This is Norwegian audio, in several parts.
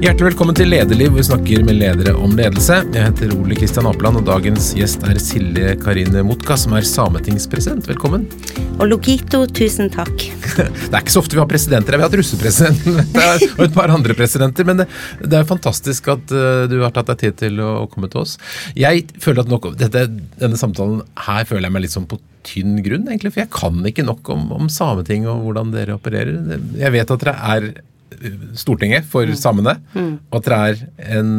Hjertelig velkommen til Lederliv, hvor vi snakker med ledere om ledelse. Jeg heter Ole Kristian Apeland, og dagens gjest er Silje Karine Motka, som er sametingspresident. Velkommen. Og Logito, tusen takk. Det er ikke så ofte vi har presidenter. Vi har hatt russepresidenten og et par andre presidenter, men det, er fantastisk at uh, du har tatt deg tid til å komme til oss. Jeg føler at nok, dette, Denne samtalen her føler jeg meg litt sånn på tynn grunn, egentlig, for jeg kan ikke nok om, om Sametinget og hvordan dere opererer. Jeg vet at dere er Stortinget for mm. samene, mm. og at det er en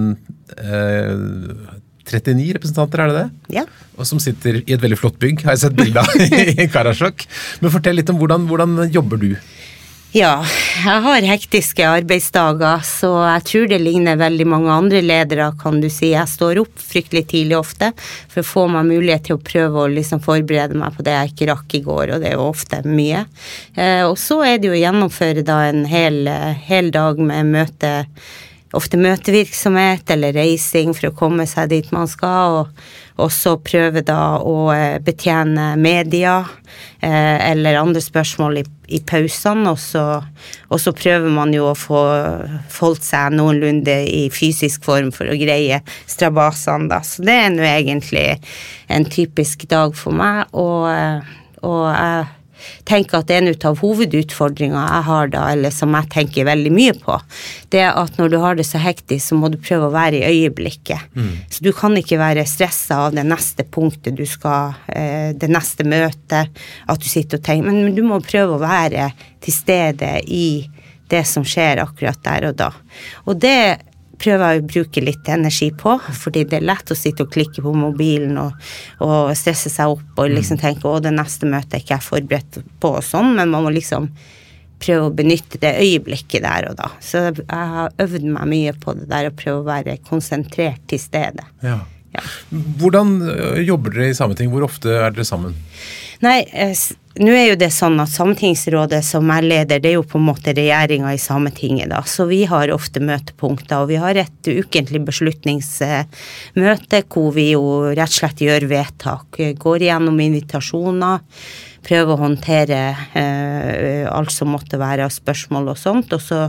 eh, 39 representanter, er det det? Ja. Og som sitter i et veldig flott bygg, har jeg sett bilde av i Karasjok. Men fortell litt om hvordan, hvordan jobber du? Ja, jeg har hektiske arbeidsdager, så jeg tror det ligner veldig mange andre ledere, kan du si. Jeg står opp fryktelig tidlig ofte for å få meg mulighet til å prøve å liksom forberede meg på det jeg ikke rakk i går, og det er jo ofte mye. Eh, og så er det jo å gjennomføre da en hel, hel dag med møte ofte møtevirksomhet eller reising for å komme seg dit man skal, og også prøve da å eh, betjene media eh, eller andre spørsmål i, i pausene, og så, prøver man jo å få holdt seg noenlunde i fysisk form for å greie strabasene, da. Så det er nå egentlig en typisk dag for meg, og, eh, og jeg tenker at en av hovedutfordringene jeg har da, eller som jeg tenker veldig mye på, det er at når du har det så hektisk, så må du prøve å være i øyeblikket. Mm. Så du kan ikke være stressa av det neste punktet du skal, eh, det neste møtet, at du sitter og tenker, men du må prøve å være til stede i det som skjer akkurat der og da. Og det prøver jeg å bruke litt energi på, fordi det er lett å sitte og klikke på mobilen og, og stresse seg opp og liksom mm. tenke å, det neste møtet er ikke jeg forberedt på og sånn, men man må liksom prøve å benytte det øyeblikket der og da. Så jeg har øvd meg mye på det der å prøve å være konsentrert til stede. Ja. Ja. Hvordan øh, jobber dere i Sametinget? Hvor ofte er dere sammen? Nei, eh, nå er jo det sånn at Sametingsrådet som er leder, det er jo på en måte regjeringa i Sametinget, da. Så vi har ofte møtepunkter, og vi har et ukentlig beslutningsmøte hvor vi jo rett og slett gjør vedtak. Går igjennom invitasjoner, prøver å håndtere eh, alt som måtte være av spørsmål og sånt. Og så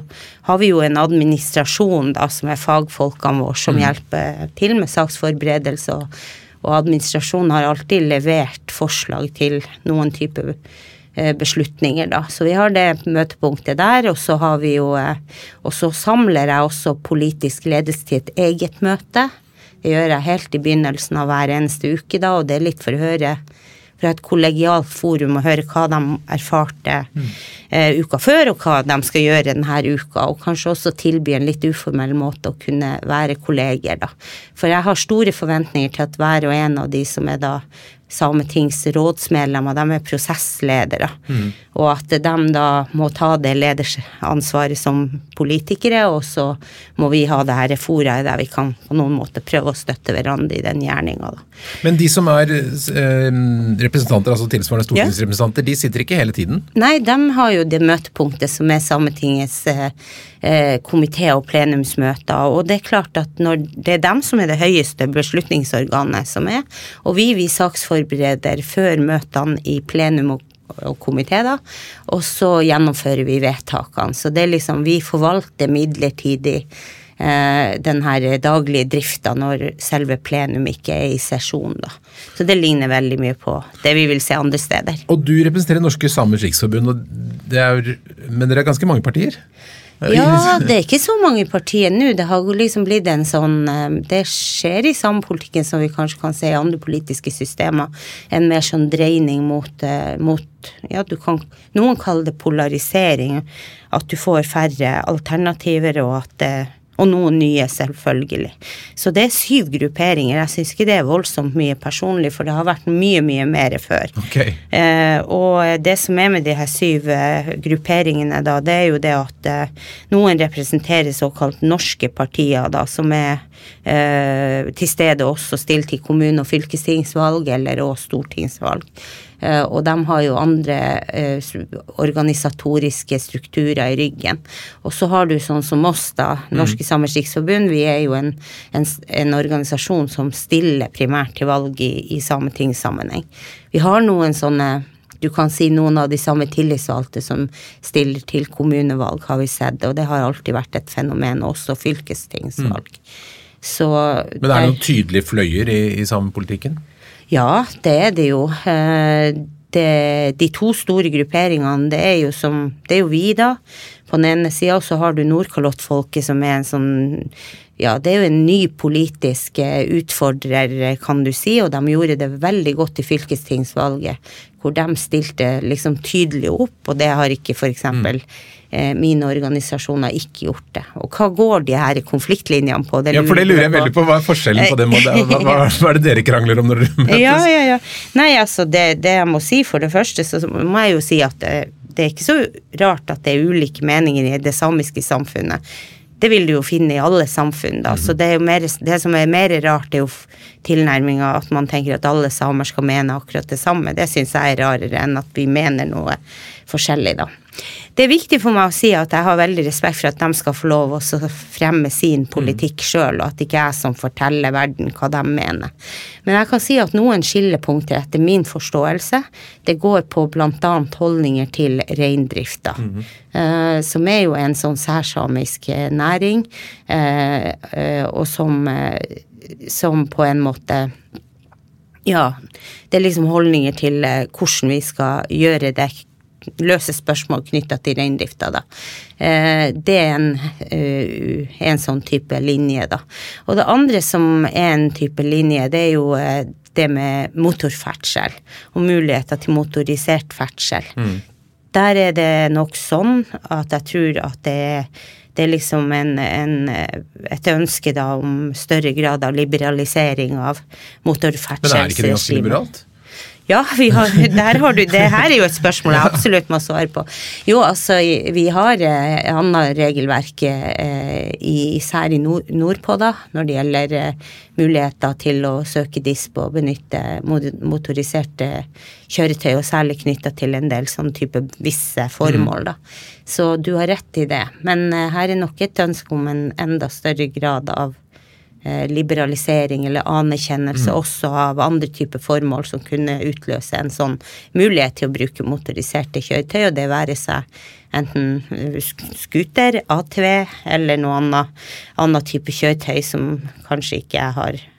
har vi jo en administrasjon da, som er fagfolkene våre, som mm. hjelper til med saksforberedelse og og administrasjonen har alltid levert forslag til noen type eh, beslutninger, da. Så vi har det møtepunktet der, og så har vi jo eh, Og så samler jeg også politisk ledelse til et eget møte. Det gjør jeg helt i begynnelsen av hver eneste uke, da, og det er litt for å høre fra et kollegialt forum og høre hva de erfarte mm. uh, uka før, og hva de skal gjøre denne uka. Og kanskje også tilby en litt uformell måte å kunne være kolleger, da. For jeg har store forventninger til at hver og en av de som er da Sametings rådsmedlemmer, de er prosessledere. Mm. Og at de da må ta det ledersansvaret som politikere, og så må vi ha det her foraet der vi kan på noen måte prøve å støtte hverandre i den gjerninga. Men de som er eh, representanter, altså tilsvarende stortingsrepresentanter, ja. de sitter ikke hele tiden? Nei, de har jo det møtepunktet som er Sametingets eh, eh, komité- og plenumsmøter. Og det er klart at når det er dem som er det høyeste beslutningsorganet som er, og vi, vi saksforbereder før møtene i plenum og og komité, da. Og så gjennomfører vi vedtakene. Så det er liksom Vi forvalter midlertidig eh, den her daglige drifta når selve plenum ikke er i sesjon, da. Så det ligner veldig mye på det vi vil se andre steder. Og du representerer Norske Samers Riksforbund, og det er, men dere er ganske mange partier? Ja, det er ikke så mange partier nå. Det har liksom blitt en sånn eh, Det skjer i samepolitikken som vi kanskje kan se i andre politiske systemer. En mer sånn dreining mot, eh, mot Ja, du kan Noen kaller det polarisering. At du får færre alternativer, og at det og noen nye, selvfølgelig. Så det er syv grupperinger. Jeg syns ikke det er voldsomt mye personlig, for det har vært mye, mye mer før. Okay. Eh, og det som er med de her syv eh, grupperingene, da, det er jo det at eh, noen representerer såkalt norske partier, da, som er eh, til stede også stilt i kommune- og fylkestingsvalg eller også stortingsvalg. Eh, og de har jo andre eh, organisatoriske strukturer i ryggen. Og så har du sånn som oss, da, mm. Norske. Samers Riksforbund. Vi er jo en, en, en, organisasjon som stiller primært til valg i, i sametingssammenheng. Vi har noen sånne du kan si noen av de samme tillitsvalgte som stiller til kommunevalg, har vi sett, og det har alltid vært et fenomen, også fylkestingsvalg. Mm. Så Men er det noen tydelige fløyer i, i samepolitikken? Ja, det er det jo. Eh, det, de to store grupperingene, det er jo som Det er jo vi, da. På den ene sida så har du Nordkalottfolket, som er en sånn ja, det er jo en ny politisk eh, utfordrer, kan du si, og de gjorde det veldig godt i fylkestingsvalget, hvor de stilte liksom tydelig opp, og det har ikke f.eks. Mm. Eh, mine organisasjoner ikke gjort det. Og hva går de her konfliktlinjene på? Det ja, for det lurer jeg veldig på. Hva er forskjellen på det? Hva, hva, hva er det dere krangler om når dere møtes? Ja, ja, ja. Nei, altså, det, det, jeg må si for det første, så må jeg jo si at det, det er ikke så rart at det er ulike meninger i det samiske samfunnet. Det vil du jo finne i alle samfunn, da. Så det, mer, det som er mer rart, er jo tilnærminga at man tenker at alle samer skal mene akkurat det samme. Det syns jeg er rarere enn at vi mener noe forskjellig, da. Det er viktig for meg å si at jeg har veldig respekt for at de skal få lov å fremme sin politikk mm. sjøl, og at det ikke er jeg som forteller verden hva de mener. Men jeg kan si at noen skillepunkter etter min forståelse, det går på bl.a. holdninger til reindrifta, mm. uh, som er jo en sånn særsamisk eh, næring, uh, uh, og som, som på en måte ja, det er liksom holdninger til hvordan vi skal gjøre det løse spørsmål knytta til reindrifta, da. Eh, det er en, eh, en, sånn type linje, da. Og det andre som er en type linje, det er jo eh, det med motorferdsel og muligheter til motorisert ferdsel. Mm. Der er det nok sånn at jeg tror at det er det er liksom en, en, et ønske da om større grad av liberalisering av motorferdselsregimet. Men er ikke det ganske liberalt? Ja, har, der har du, det her er jo et spørsmål jeg absolutt må svare på. Jo, altså, vi har eh, annet regelverk, eh, især i nord, nordpå, da, når det gjelder eh, muligheter til å søke DISP og benytte motoriserte kjøretøy, og særlig knytta til en del sånn type visse formål, da. Så du har rett i det. Men her er nok et ønske om en enda større grad av Eh, liberalisering eller anerkjennelse mm. også av andre typer formål som kunne utløse en sånn mulighet til å bruke motoriserte kjøretøy, og det være seg enten scooter, ATV eller noe annet, annen type kjøretøy som kanskje ikke har Eh,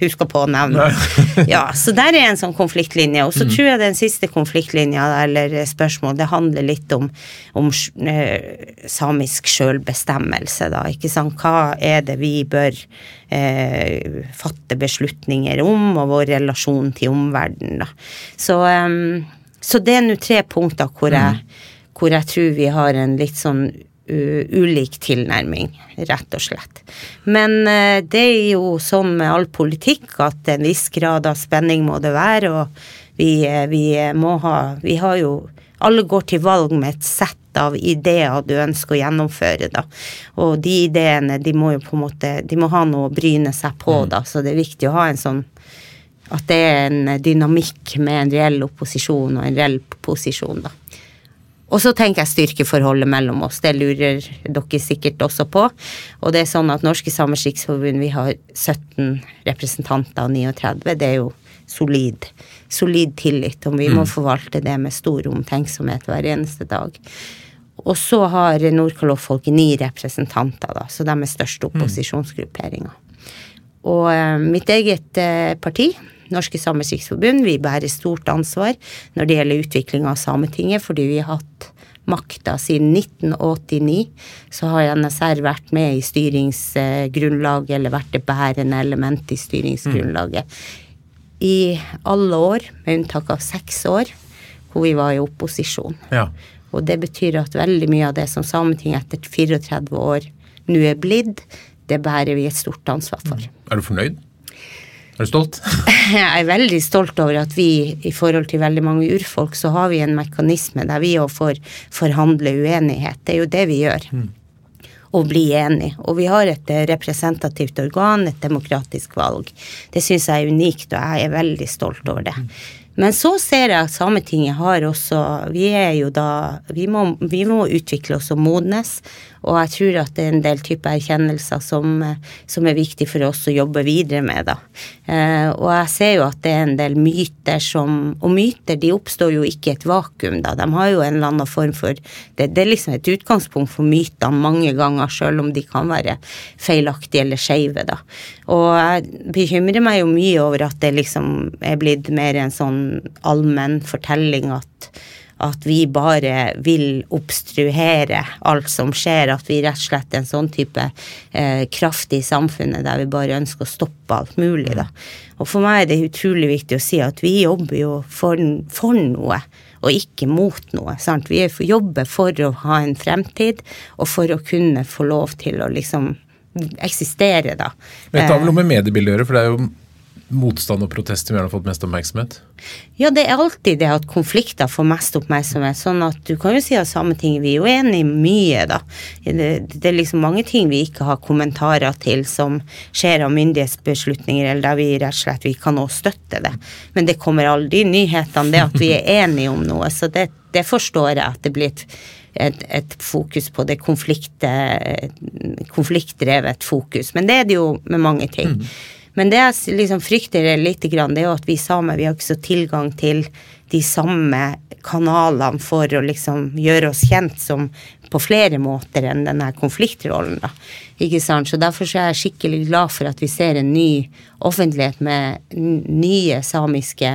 husker på å nevne. ja, så der er en sånn konfliktlinje. Og så mm. tror jeg den siste konfliktlinja, eller spørsmål, det handler litt om, om eh, samisk sjølbestemmelse, da. Ikke sant. Hva er det vi bør eh, fatte beslutninger om, og vår relasjon til omverdenen, da. Så, um, så det er nå tre punkter hvor jeg, mm. hvor jeg tror vi har en litt sånn ulik tilnærming, rett og slett. Men uh, det er jo sånn med all politikk at en viss grad av spenning må det være, og vi, uh, vi må ha Vi har jo Alle går til valg med et sett av ideer du ønsker å gjennomføre, da. Og de ideene, de må jo på en måte De må ha noe å bryne seg på, mm. da, så det er viktig å ha en sånn at det er en dynamikk med en reell opposisjon og en reell posisjon, da. Og så tenker jeg styrkeforholdet mellom oss, det lurer dere sikkert også på. Og det er sånn at Norske Samers Riksforbund, vi har 17 representanter av 39. Det er jo solid, solid tillit, og vi må mm. forvalte det med stor omtenksomhet hver eneste dag. Og så har Nordkalottfolket ni representanter, da, så de er største mm. opposisjonsgrupperinga. Og eh, mitt eget eh, parti, Norske Samers Riksforbund, vi bærer stort ansvar når det gjelder utvikling av Sametinget, fordi vi har hatt makta siden 1989. Så har NSR vært med i styringsgrunnlaget, eller vært det bærende element i styringsgrunnlaget. I alle år, med unntak av seks år, hvor vi var i opposisjon. Ja. Og det betyr at veldig mye av det som Sametinget etter 34 år nå er blitt, det bærer vi et stort ansvar for. Er du fornøyd? Er du stolt? Jeg er veldig stolt over at vi i forhold til veldig mange urfolk, så har vi en mekanisme der vi òg får forhandle uenighet. Det er jo det vi gjør. Mm. Og bli enig. Og vi har et representativt organ, et demokratisk valg. Det syns jeg er unikt, og jeg er veldig stolt over det. Men så ser jeg at Sametinget har også Vi er jo da Vi må, vi må utvikle oss og modnes. Og jeg tror at det er en del typer erkjennelser som, som, er viktig for oss å jobbe videre med, da. Eh, og jeg ser jo at det er en del myter som Og myter de oppstår jo ikke i et vakuum, da. De har jo en eller annen form for Det, det er liksom et utgangspunkt for mytene mange ganger, sjøl om de kan være feilaktige eller skeive, da. Og jeg bekymrer meg jo mye over at det liksom er blitt mer en sånn allmenn fortelling at at vi bare vil obstruere alt som skjer, at vi rett og slett er en sånn type eh, kraft i samfunnet der vi bare ønsker å stoppe alt mulig, da. Og for meg er det utrolig viktig å si at vi jobber jo for, for noe og ikke mot noe. Sant? Vi jobber for å ha en fremtid, og for å kunne få lov til å liksom eksistere, da. Men det har vel noe med mediebildet å gjøre, for det er jo motstand og protester vi har fått mest oppmerksomhet? Ja, det er alltid det at konflikter får mest oppmerksomhet. Sånn at du kan jo si at Sametinget vi er jo enig i mye, da. Det, det, er liksom mange ting vi ikke har kommentarer til som skjer av myndighetsbeslutninger, eller der vi rett og slett vi kan også støtte det. Men det kommer aldri i nyhetene, det at vi er enige om noe. Så det, det forstår jeg at det blir et et, et, fokus på det konfliktdrevet fokus. Men det er det jo med mange ting. Mm. Men det jeg liksom frykter litt, det er jo at vi samer vi har ikke så tilgang til de samme kanalene for å liksom gjøre oss kjent som på flere måter enn denne konfliktrollen. da. Ikke sant? Så Derfor er jeg skikkelig glad for at vi ser en ny offentlighet med nye samiske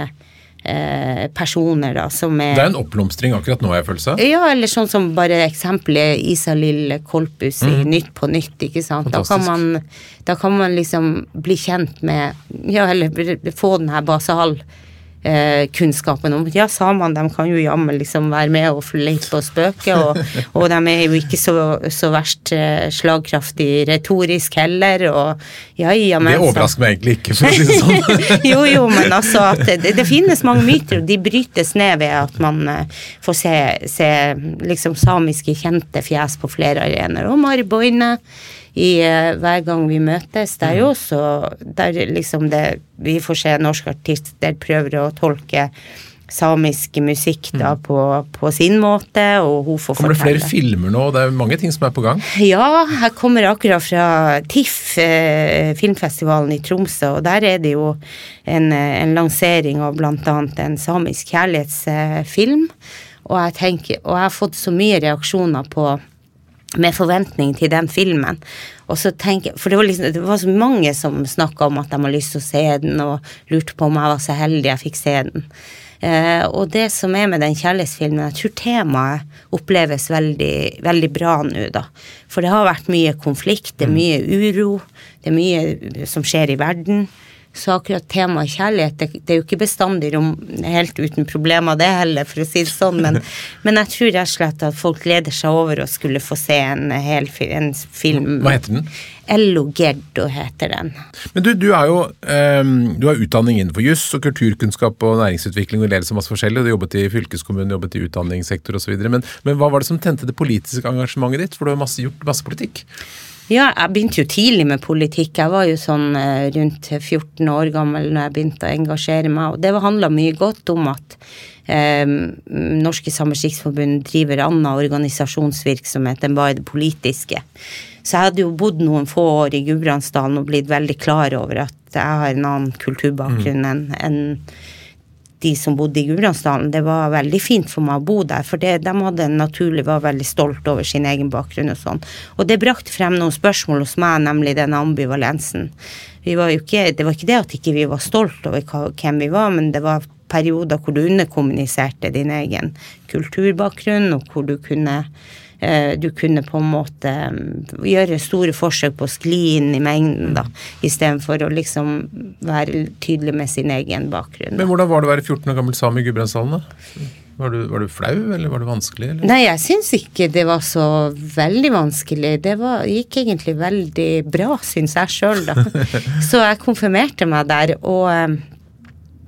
Eh, personer da, som er Det er en oppblomstring akkurat nå, har jeg følelse av? Ja, eller sånn som bare eksempelet Isalill Kolpus mm. i Nytt på nytt, ikke sant. Da kan, man, da kan man liksom bli kjent med Ja, eller få den her basal eh, kunnskapen om Ja, samene de kan jo jammen liksom være med og leke og spøke, og, og, de er jo ikke så, så verst eh, slagkraftig retorisk heller, og ja, ja, men Det overrasker meg egentlig ikke, for å si det sånn. jo, jo, men altså at det, det, finnes mange myter, og de brytes ned ved at man eh, får se, se liksom samiske kjente fjes på flere arenaer, og Mari Boine i uh, hver gang vi møtes. Det er jo mm. også der liksom det Vi får se norske artister prøver å tolke samisk musikk da mm. på, på, sin måte, og hun får Kommer det flere filmer nå? Det er mange ting som er på gang? Ja, jeg kommer akkurat fra TIFF, eh, filmfestivalen i Tromsø, og der er det jo en, en lansering av annet en samisk kjærlighetsfilm. Og jeg, tenker, og jeg har fått så mye reaksjoner på med forventning til den filmen. Og så tenker, For det var, liksom, det var så mange som snakka om at de hadde lyst til å se den, og lurte på om jeg var så heldig jeg fikk se den. Eh, og det som er med den kjærlighetsfilmen, jeg tror temaet oppleves veldig, veldig bra nå, da. For det har vært mye konflikt, det er mm. mye uro, det er mye som skjer i verden. Så akkurat temaet kjærlighet, det, det, er jo ikke bestandig rom, helt uten problemer, det heller, for å si det sånn. Men, men jeg tror rett og slett at folk gleder seg over å skulle få se en hel en film. Hva heter den? Ello Gerdo heter den. Men du, du, er jo um, du har utdanning innenfor juss og kulturkunnskap og næringsutvikling og ledelse masse forskjellig. Du jobbet i fylkeskommunen, jobbet i utdanningssektor osv. Men, men hva var det som tente det politiske engasjementet ditt? For du har masse, gjort masse politikk. Ja, jeg begynte jo tidlig med politikk. Jeg var jo sånn eh, rundt 14 år gammel når jeg begynte å engasjere meg, og det handla mye godt om at eh, Norske Samers Riksforbund driver annen organisasjonsvirksomhet enn bare det politiske. Så jeg hadde jo bodd noen få år i Gudbrandsdalen og blitt veldig klar over at jeg har en annen kulturbakgrunn mm. enn en de som bodde i Gudbrandsdalen. Det var veldig fint for meg å bo der, for det, de hadde naturlig var veldig stolt over sin egen bakgrunn og sånn. Og det brakte frem noen spørsmål hos meg, nemlig den ambivalensen. Var ikke, det var ikke det at ikke vi var stolt over hvem vi var, men det var perioder hvor du underkommuniserte din egen kulturbakgrunn, og hvor du kunne du kunne på en måte mm, gjøre store forsøk på å skli inn i mengden, da, istedenfor å liksom være tydelig med sin egen bakgrunn. Men hvordan var det å være 14 år gammel same i Gudbrandsdalen, da? Var du, var du, flau, eller var det vanskelig? Eller? Nei, jeg syns ikke det var så veldig vanskelig. Det var, gikk egentlig veldig bra, syns jeg sjøl, da. så jeg konfirmerte meg der, og eh,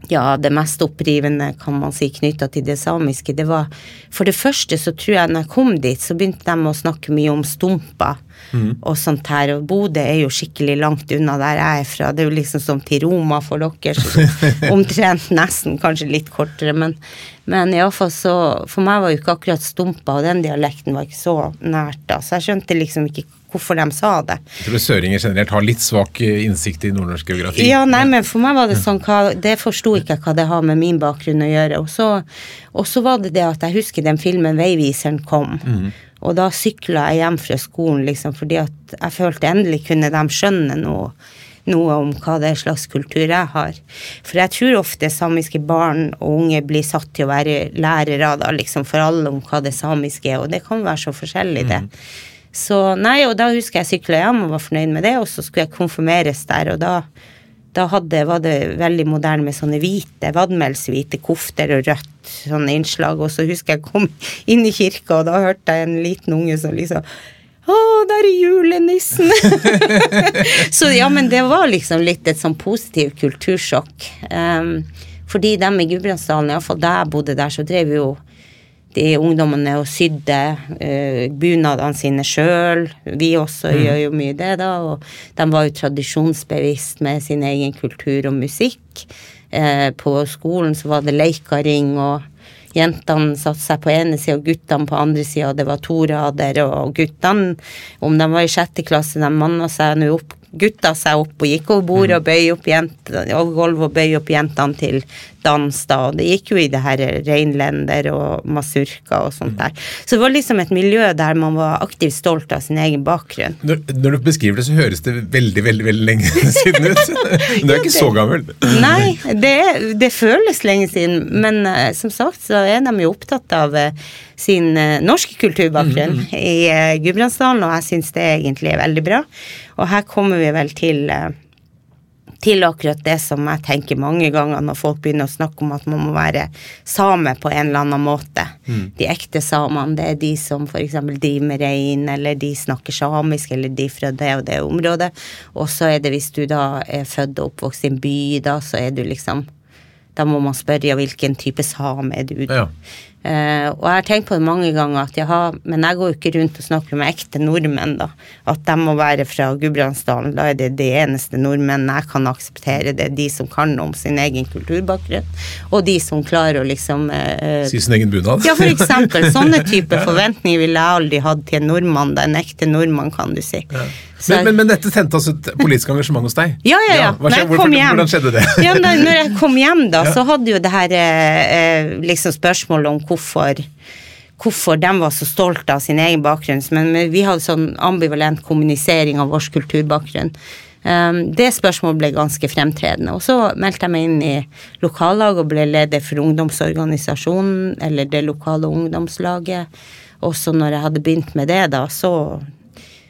ja, det mest opprivende, kan man si, knytta til det samiske, det var For det første så tror jeg når jeg kom dit, så begynte de å snakke mye om stumper mm. og sånt her, og Bodø er jo skikkelig langt unna der jeg er fra. Det er jo liksom som til Roma for dere, så omtrent nesten, kanskje litt kortere, men, men iallfall så For meg var jo ikke akkurat stumpa, og den dialekten var ikke så nært da, så jeg skjønte liksom ikke hvorfor de sa det. Jeg tror søringer generelt har litt svak eh, innsikt i nordnorsk geografi. Ja, nei, men for meg var det sånn hva, Det forsto ikke jeg hva det har med min bakgrunn å gjøre. Og så, og så var det det at jeg husker den filmen 'Veiviseren' kom. Mm. Og da sykla jeg hjem fra skolen, liksom, fordi at jeg følte endelig kunne de skjønne noe noe om hva det slags kultur jeg har. For jeg tror ofte samiske barn og unge blir satt til å være lærere da, liksom for alle om hva det samiske er, og det kan være så forskjellig, det. Mm. Så nei, og da husker jeg sykla hjem og var fornøyd med det, og så skulle jeg konfirmeres der, og da, da hadde, var det veldig moderne med sånne hvite, vadmelshvite kofter og rødt sånne innslag, og så husker jeg kom inn i kirka, og da hørte jeg en liten unge som liksom å, der er julenissen! så ja, men det var liksom litt et sånn positivt kultursjokk. Um, fordi dem i Gudbrandsdalen, iallfall da jeg bodde der, så drev jo de ungdommene og sydde uh, bunadene sine sjøl. Vi også mm. gjør jo mye det, da. Og de var jo tradisjonsbevisst med sin egen kultur og musikk. Uh, på skolen så var det leikaring, og jentene satte seg på ene sida og guttene på andre sida, og det var to rader, og guttene, om de var i sjette klasse, de manna seg nå opp gutta seg opp og gikk over bordet og bøy opp jentene, og gulvet og bøy opp jentene til dans, da. Og det gikk jo i det her reinlender og masurka og sånt der. Så det var liksom et miljø der man var aktivt stolt av sin egen bakgrunn. Når, når du beskriver det, så høres det veldig, veldig veldig lenge siden ut. Men du er ikke så gammel. Nei, det, det føles lenge siden. Men uh, som sagt så er de jo opptatt av uh, sin uh, norske kulturbakgrunn mm. i Gudbrandsdalen, og jeg syns det egentlig er veldig bra. Og her kommer vi vel til til akkurat det som jeg tenker mange ganger når folk begynner å snakke om at man må være same på en eller annen måte. Mm. De ekte samene, det er de som f.eks. driver med rein, eller de snakker samisk, eller de fra det og det området. Og så er det hvis du da er født og oppvokst i en by, da så er du liksom Da må man spørre ja, hvilken type same er du. Ja. Uh, og jeg har tenkt på det mange ganger, at jeg har, men jeg går jo ikke rundt og snakker med ekte nordmenn, da. At de må være fra Gudbrandsdalen. Da er det de eneste nordmennene jeg kan akseptere. Det er de som kan om sin egen kulturbakgrunn, og de som klarer å liksom uh, Si sin egen bunad? ja, for eksempel. Sånne type forventninger ville jeg aldri hatt til en nordmann, da. En ekte nordmann, kan du si. Ja. Men, men, men, dette tente altså et politisk engasjement hos deg? Ja, ja, ja. skjedde, hvorfor, hvordan skjedde det? ja, da, når jeg kom hjem, da, så hadde jo det her eh, liksom spørsmålet om hvorfor hvorfor de var så stolte av sin egen bakgrunn. Men vi hadde sånn ambivalent kommunisering av vår kulturbakgrunn. Um, det spørsmålet ble ganske fremtredende. Og så meldte jeg meg inn i lokallaget og ble leder for ungdomsorganisasjonen, eller det lokale ungdomslaget. Også når jeg hadde begynt med det, da, så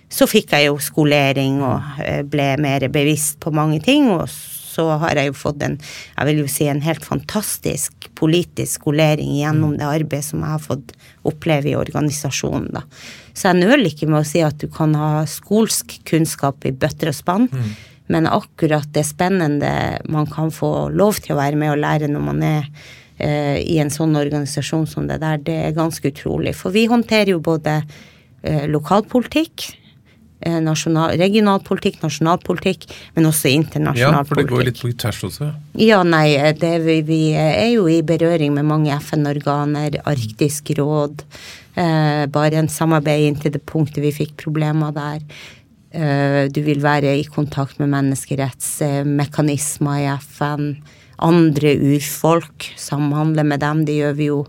så fikk jeg jo skolering og eh, ble mer bevisst på mange ting. Og så har jeg jo fått en, jeg vil jo si en helt fantastisk politisk skolering gjennom det arbeidet som jeg har fått oppleve i organisasjonen, da. Så jeg nøler ikke med å si at du kan ha skolsk kunnskap i bøtter og spann. Mm. Men akkurat det spennende man kan få lov til å være med og lære når man er eh, i en sånn organisasjon som det der, det er ganske utrolig. For vi håndterer jo både eh, lokalpolitikk, nasjonal, regionalpolitikk, nasjonalpolitikk, men også internasjonal politikk. Ja, for det går litt på tvers også? Ja, nei, det, vi, vi, er jo i berøring med mange FN-organer, Arktisk råd, eh, bare en samarbeid inntil det punktet vi fikk problemer der. Eh, du vil være i kontakt med menneskerettsmekanismer i FN. Andre urfolk, samhandle med dem, det gjør vi jo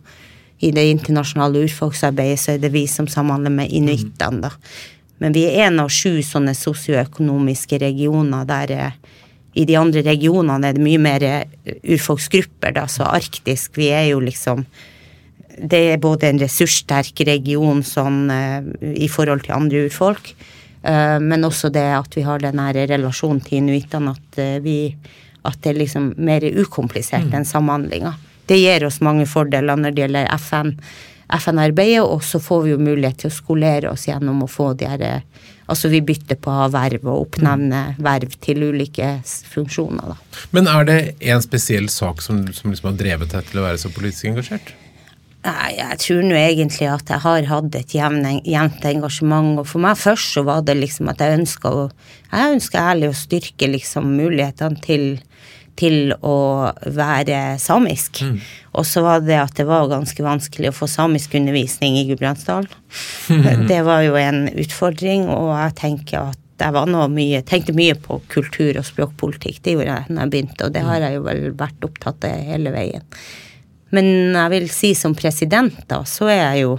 i det internasjonale urfolksarbeidet, så er det vi som samhandler med inuittene, da. Men vi er en av sju sånne sosioøkonomiske regioner der eh, i de andre regionene er det mye mer eh, urfolksgrupper, da, så arktisk Vi er jo liksom Det er både en ressurssterk region sånn i forhold til andre urfolk, men også det at vi har den her relasjonen til inuittene, at vi At det er liksom mer ukomplisert mm. enn samhandlinga. Det gir oss mange fordeler når det gjelder FN FN-arbeidet, og så får vi jo mulighet til å skolere oss gjennom å få de her Altså vi bytter på verv og oppnevner verv til ulike funksjoner, da. Men er det en spesiell sak som, som liksom har drevet deg til å være så politisk engasjert? Nei, jeg tror nå egentlig at jeg har hatt et jevnt engasjement. Og for meg først så var det liksom at jeg ønska å Jeg ønska ærlig å styrke liksom mulighetene til til å være samisk. Mm. Og så var det at det var ganske vanskelig å få samisk undervisning i Gudbrandsdalen. Mm. Det var jo en utfordring, og jeg tenker at jeg mye, tenkte mye på kultur og språkpolitikk. Det gjorde jeg da jeg begynte, og det har jeg jo vel vært opptatt av hele veien. Men jeg vil si som president, da, så er jeg jo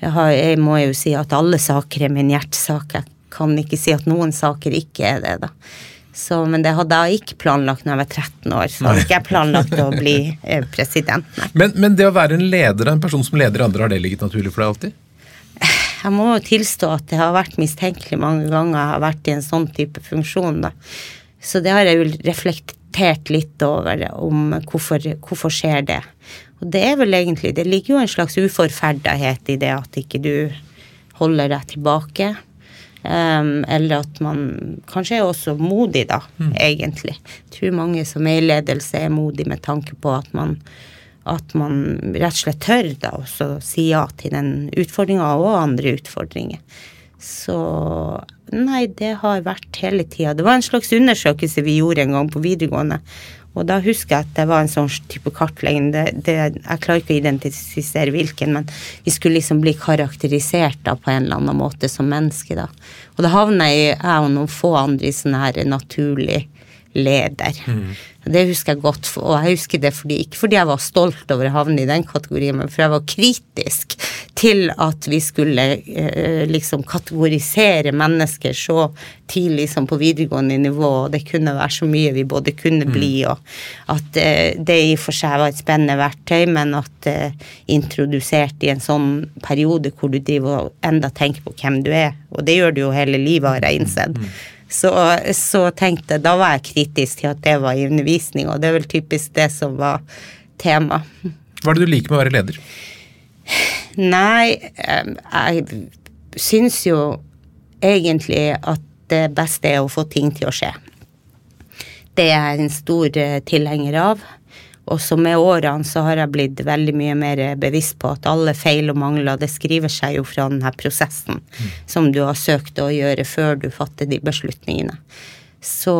jeg, har, jeg må jo si at alle saker er min hjertesak. Jeg kan ikke si at noen saker ikke er det, da. Så, men det hadde jeg ikke planlagt når jeg var 13 år. Så hadde ikke jeg planlagt å bli eh, president. Men, men, det å være en leder, en person som leder andre, har det ligget naturlig for deg alltid? Jeg må jo tilstå at det har vært mistenkelig mange ganger jeg har vært i en sånn type funksjon. Da. Så det har jeg jo reflektert litt over, om hvorfor, hvorfor skjer det. Og det er vel egentlig Det ligger jo en slags uforferdighet i det at ikke du holder deg tilbake. Um, eller at man kanskje er også modig, da, mm. egentlig. Jeg tror mange som er i ledelse, er modig med tanke på at man, at man rett og slett tør da også si ja til den utfordringa og andre utfordringer. Så nei, det har vært hele tida. Det var en slags undersøkelse vi gjorde en gang på videregående og da husker jeg at det var en sånn type kartlegging. Det, det, jeg klarer ikke å identifisere hvilken, men vi skulle liksom bli karakterisert da på en eller annen måte som menneske, da. Og da havna jeg, jeg og noen få andre i sånn her naturlig leder. Mm. Det husker jeg godt, og jeg husker det fordi, ikke fordi jeg var stolt over å havne i den kategorien, men fordi jeg var kritisk til at vi skulle eh, liksom kategorisere mennesker så tidlig som på videregående nivå, og det kunne være så mye vi både kunne bli, mm. og at eh, det i og for seg var et spennende verktøy, men at eh, introdusert i en sånn periode hvor du driver og enda tenker på hvem du er, og det gjør du jo hele livet, har jeg innsett. Mm så, så tenkte jeg Da var jeg kritisk til at det var i undervisning, og det er vel typisk det som var tema. Hva er det du liker med å være leder? Nei, jeg syns jo egentlig at det beste er å få ting til å skje. Det er jeg en stor eh, tilhenger av. Og så med årene så har jeg blitt veldig mye mer bevisst på at alle feil og mangler, det skriver seg jo fra denne prosessen mm. som du har søkt å gjøre før du fatter de beslutningene. Så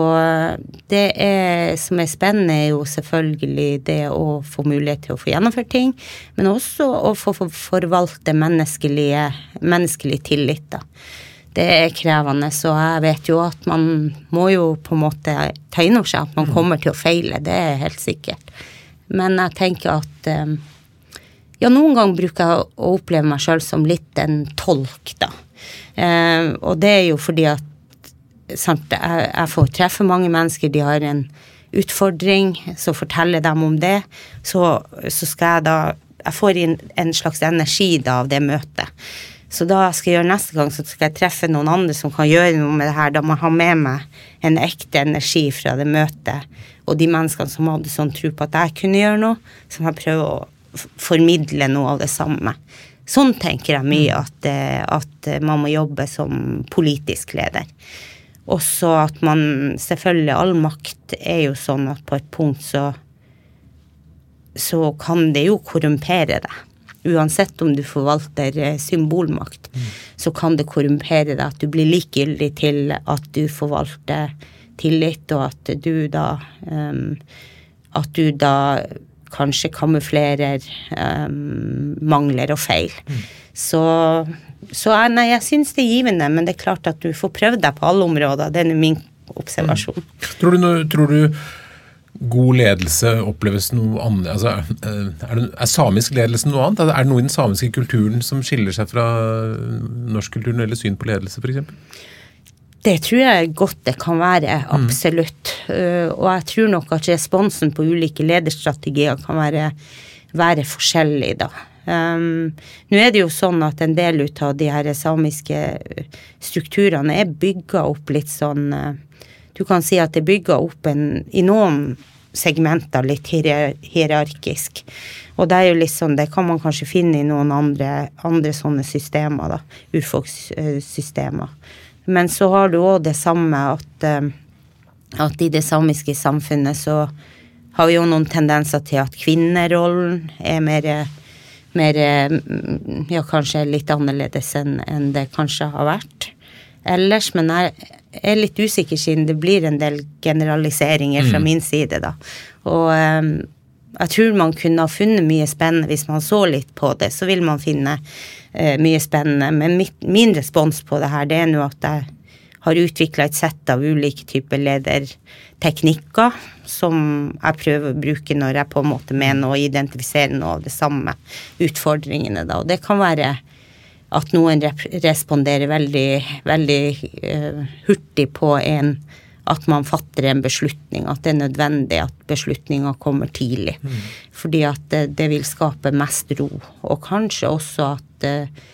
det er, som er spennende, er jo selvfølgelig det å få mulighet til å få gjennomført ting, men også å få forvalte menneskelig tillit, da. Det er krevende, så jeg vet jo at man må jo på en måte ta inn over seg at man mm. kommer til å feile, det er helt sikkert. Men jeg tenker at um, Ja, noen ganger bruker jeg å oppleve meg sjøl som litt en tolk, da. Eh, og det er jo fordi at sant, jeg, jeg, får treffe mange mennesker, de har en utfordring, så forteller dem om det. Så, så skal jeg da Jeg får inn en slags energi da av det møtet. Så da skal jeg gjøre neste gang, så skal jeg treffe noen andre som kan gjøre noe med det her. Da må jeg ha med meg en ekte energi fra det møtet og de menneskene som hadde sånn tro på at jeg kunne gjøre noe, som har prøvd å formidle noe av det samme. Sånn tenker jeg mye at, eh, at man må jobbe som politisk leder. Også at man Selvfølgelig, all makt er jo sånn at på et punkt så så kan det jo korrumpere deg. Uansett om du forvalter eh, symbolmakt, mm. så kan det korrumpere deg at du blir likegyldig til at du forvalter tillit, og at du da um, At du da kanskje kamuflerer um, mangler og feil. Mm. Så, så nei, jeg syns det er givende, men det er klart at du får prøvd deg på alle områder. Det er min observasjon. Mm. Tror, du, tror du god ledelse oppleves noe annet altså, er, det, er, samisk ledelse noe annet? Er det noe i den samiske kulturen som skiller seg fra norsk kultur eller syn på ledelse, f.eks.? Det tror jeg godt det kan være, absolutt. Mm. Og jeg tror nok at responsen på ulike lederstrategier kan være, være forskjellig, da. Um, nå er det jo sånn at en del ut av de her samiske strukturene er bygga opp litt sånn uh, Du kan si at det er bygga opp en I noen segmenter, litt hierarkisk. Og det er jo litt sånn, det kan man kanskje finne i noen andre, andre sånne systemer, da. Urfolkssystemer. Men så har du òg det samme at, eh, at i det samiske samfunnet så har vi jo noen tendenser til at kvinnerollen er mer, mer Ja, kanskje litt annerledes enn, en det kanskje har vært ellers. Men jeg er litt usikker siden det blir en del generaliseringer fra mm. min side, da. Og um, jeg tror man kunne ha funnet mye spennende hvis man så litt på det. Så vil man finne uh, mye spennende. Men mitt, min respons på det her, det er nå at jeg har utvikla et sett av ulike typer lederteknikker som jeg prøver å bruke når jeg på en måte mener å identifisere noe av de samme utfordringene. Da. Og det kan være at noen responderer veldig, veldig uh, hurtig på en at man fatter en beslutning, at det er nødvendig at beslutninga kommer tidlig. Mm. Fordi at det, det, vil skape mest ro. Og kanskje også at, eh,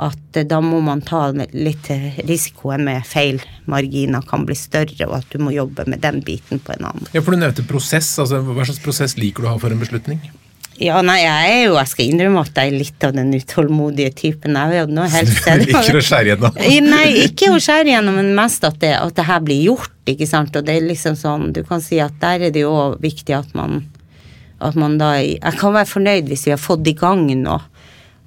at da må man ta litt risikoen med feil marginer kan bli større, og at du må jobbe med den biten på en annen. Ja, for Du nevnte prosess. altså Hva slags prosess liker du å ha for en beslutning? Ja, nei, jeg er jo, jeg skal innrømme at jeg er litt av den utålmodige typen. Jeg vil nå helst Du liker å skjære gjennom? nei, ikke å skjære gjennom, men mest at det, at det her blir gjort, ikke sant. Og det er liksom sånn, du kan si at der er det jo viktig at man, at man da Jeg kan være fornøyd hvis vi har fått i gang noe,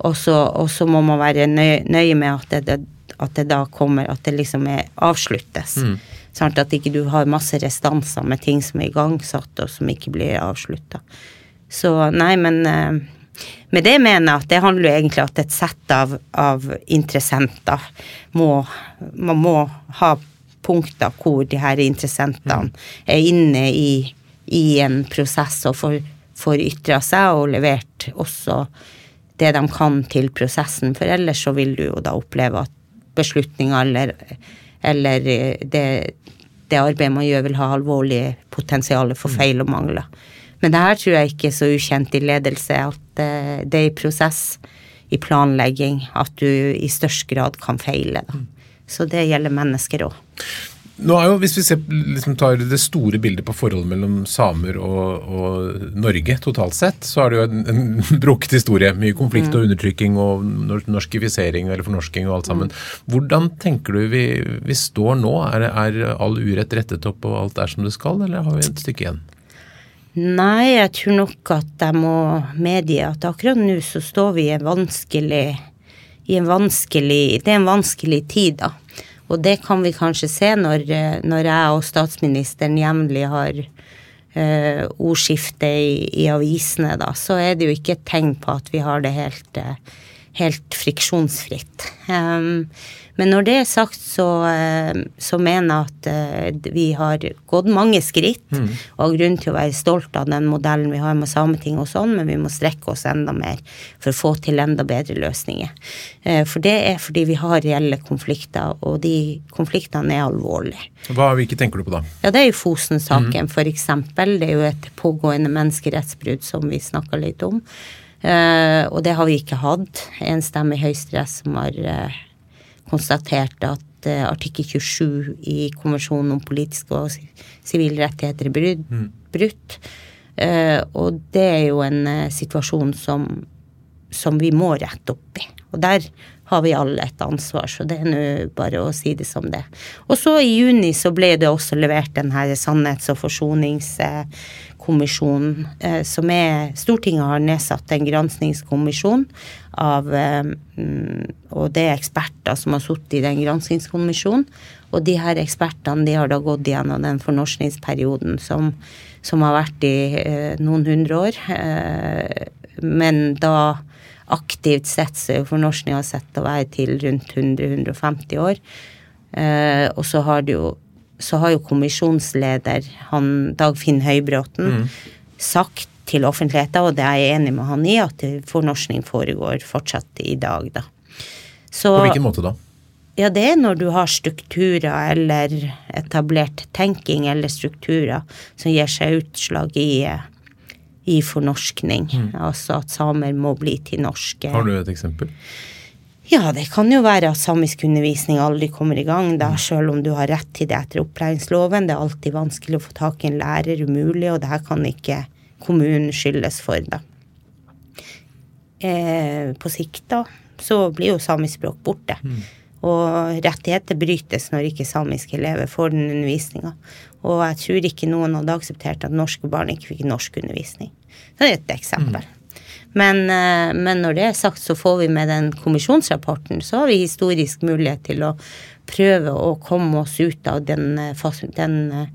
og så, må man være nøye, nøye med at det, at det, da kommer, at det liksom er avsluttes. Mm. Sånn at ikke du har masse restanser med ting som er igangsatt, og som ikke blir avslutta. Så nei, men uh, med det mener jeg at det handler jo egentlig at et sett av, av interessenter må Man må ha punkter hvor de her interessentene mm. er inne i, i, en prosess og får, får ytra seg og levert også det de kan til prosessen, for ellers så vil du jo da oppleve at beslutninger eller, eller det, det arbeidet man gjør, vil ha alvorlig potensial for mm. feil og mangler. Men det her tror jeg ikke er så ukjent i ledelse, at eh, det er i prosess, i planlegging, at du i størst grad kan feile. Da. Så det gjelder mennesker òg. Nå er jo, Hvis vi ser, liksom tar det store bildet på forholdet mellom samer og, og, Norge totalt sett, så er det jo en, en brukket historie. Mye konflikt og mm. undertrykking og norskifisering eller fornorsking og alt sammen. Mm. Hvordan tenker du vi, vi står nå? Er, er all urett rettet opp og alt er som det skal, eller har vi et stykke igjen? Nei, jeg tror nok at jeg må medgi at akkurat nå så står vi i en vanskelig i en vanskelig Det er en vanskelig tid, da. Og det kan vi kanskje se når, når jeg og statsministeren jevnlig har uh, ordskifte i, i, avisene, da. Så er det jo ikke et tegn på at vi har det helt, uh, helt friksjonsfritt. Men når det er sagt, så, eh, så mener jeg at eh, vi har gått mange skritt mm. og har grunn til å være stolt av den modellen vi har med Sametinget og sånn, men vi må strekke oss enda mer for å få til enda bedre løsninger. Eh, for det er fordi vi har reelle konflikter, og de konfliktene er alvorlige. Hva, hvilke tenker du på da? Ja, Det er jo Fosen-saken, mm. f.eks. Det er jo et pågående menneskerettsbrudd som vi snakka litt om. Uh, og det har vi ikke hatt. En stemme i Høyesterett som har uh, konstatert at uh, artikkel 27 i konvensjonen om politiske og sivile rettigheter er brutt. Mm. brutt. Og det er jo en situasjon som, som, vi må rette opp i. Og der har vi alle et ansvar, så det er nå bare å si det som det. Og så i juni så ble det også levert den her sannhets- og forsoningskommisjonen, som er Stortinget har nedsatt en granskingskommisjon av mm, Og det er eksperter som har sittet i den granskingskommisjonen. Og de her ekspertene de har da gått gjennom den fornorskningsperioden som, som har vært i eh, noen hundre år. Eh, men da aktivt sett så er fornorskninga sett å være til rundt 100-150 år. Eh, og så har jo så har jo kommisjonsleder, han Dagfinn Høybråten, mm. sagt til offentligheten, og det er jeg enig med han i, at fornorskning foregår fortsatt i dag, da. Så, På hvilken måte da? Ja, det er når du har strukturer eller etablert tenking eller strukturer som gir seg utslag i, i fornorskning. Mm. Altså at samer må bli til norske. Har du et eksempel? Ja, det kan jo være at samiskundervisning aldri kommer i gang, da, selv om du har rett til det etter opplæringsloven. Det er alltid vanskelig å få tak i en lærer, umulig, og det her kan ikke kommunen skyldes for, da. Eh, på sikt, da, så blir jo samisk språk borte. Mm. Og rettigheter brytes når ikke samiske elever får den undervisninga. Og jeg tror ikke noen hadde akseptert at norske barn ikke fikk norskundervisning. Det er et eksempel. Mm. Men, eh, men, når det er sagt, så får vi med den kommisjonsrapporten, så har vi historisk mulighet til å prøve å komme oss ut av den, eh, den, eh,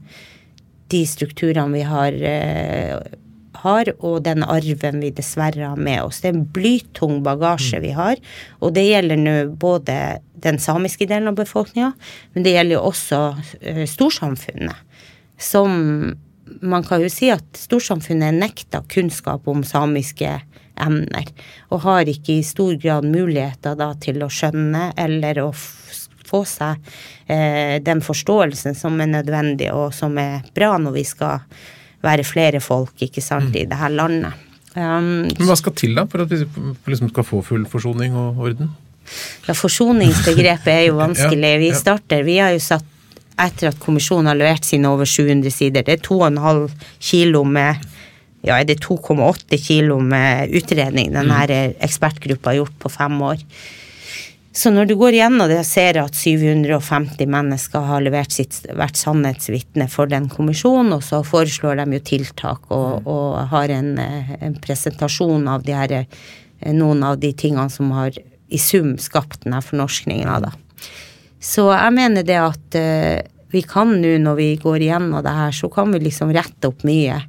de strukturene vi har har, og den arven vi dessverre har med oss. Det er en blytung bagasje mm. vi har, og det gjelder nå både den samiske delen av befolkninga, men det gjelder jo også uh, storsamfunnet. Som man kan jo si at storsamfunnet er nekta kunnskap om samiske emner, og har ikke i stor grad muligheter da til å skjønne eller å få seg eh, den forståelsen som er nødvendig, og som er bra når vi skal være flere folk ikke sant, mm. i det her landet. Um, Men hva skal til da for at vi liksom skal få full forsoning og orden? Ja, Forsoningsbegrepet er jo vanskelig. Vi starter, vi har jo satt etter at kommisjonen har levert sine over 700 sider, det er 2,5 kilo med ja, er det 2,8 kilo med utredning denne mm. ekspertgruppa har gjort på fem år. Så når du går gjennom det og ser at 750 mennesker har levert sitt, vært sannhetsvitne for den kommisjonen, og så foreslår de jo tiltak og, mm. og har en, en, presentasjon av de her, eh, noen av de tingene som har i sum skapt denne fornorskninga, da. Så jeg mener det at uh, vi kan nå, når vi går igjennom det her, så kan vi liksom rette opp mye.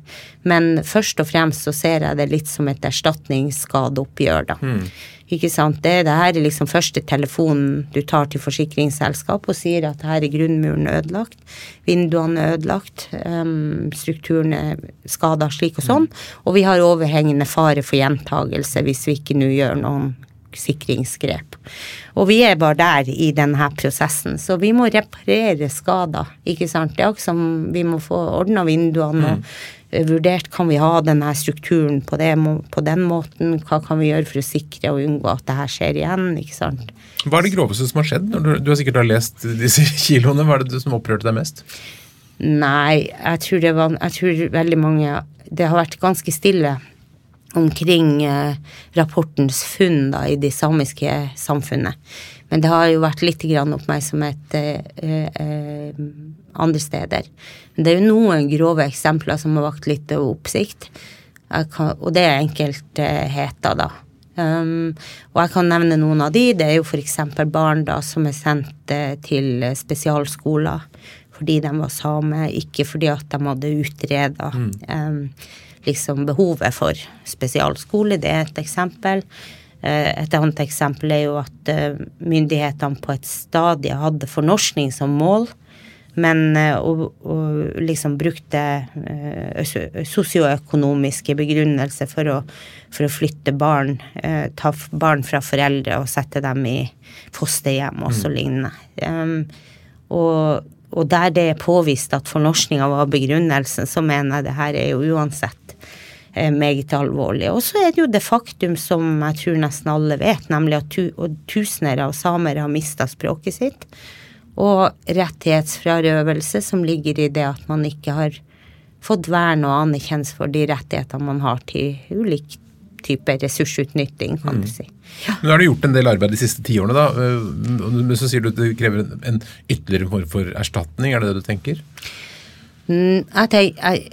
Men først og fremst så ser jeg det litt som et erstatningsskadeoppgjør, da. Mm. Ikke sant. Det, det her er liksom første telefonen du tar til forsikringsselskap og sier at her er grunnmuren ødelagt, vinduene er ødelagt, um, strukturen er skada slik og sånn, og vi har overhengende fare for gjentagelse hvis vi ikke nå gjør noen sikringsgrep. Og vi er bare der i denne prosessen, så vi må reparere skader, ikke sant. Det er også som vi må få ordna vinduene og mm. vurdert kan vi ha denne strukturen på, det, på, den måten, hva kan vi gjøre for å sikre og unngå at det her skjer igjen, ikke sant. Hva er det groveste som har skjedd? Du, du har sikkert har lest disse kiloene, hva er det som opprørte deg mest? Nei, jeg tror det var Jeg tror veldig mange Det har vært ganske stille omkring eh, rapportens funn da, i det samiske samfunnet. Men det har jo vært litt grann oppmerksomhet eh, eh, andre steder. Men det er jo noen grove eksempler som har vakt litt oppsikt. Kan, og det er enkeltheter, da. Um, og jeg kan nevne noen av de. Det er jo f.eks. barn da som er sendt til spesialskoler fordi de var same, ikke fordi at de hadde utreda. Mm. Um, liksom behovet for spesialskole. Det er et eksempel. Eh, et annet eksempel er jo at eh, myndighetene på et stadie hadde fornorskning som mål, men eh, og, og liksom brukte sosioøkonomiske begrunnelser for å, for å flytte barn, ta barn fra foreldre og sette dem i fosterhjem og så mm. lignende. Um, og og der det er påvist at fornorskninga var begrunnelsen, så mener jeg det her er jo uansett meget alvorlig. Og så er det jo det faktum som jeg tror nesten alle vet, nemlig at tu tusener av samer har mista språket sitt. Og rettighetsfrarøvelse som ligger i det at man ikke har fått vern og anerkjennelse for de rettighetene man har til ulikt type ressursutnytting, kan mm. du si. Ja. Men har du gjort en del arbeid de siste tiårene, da. Men så sier du at det krever en, en ytterligere form for erstatning, er det det du tenker? Mm, jeg tenker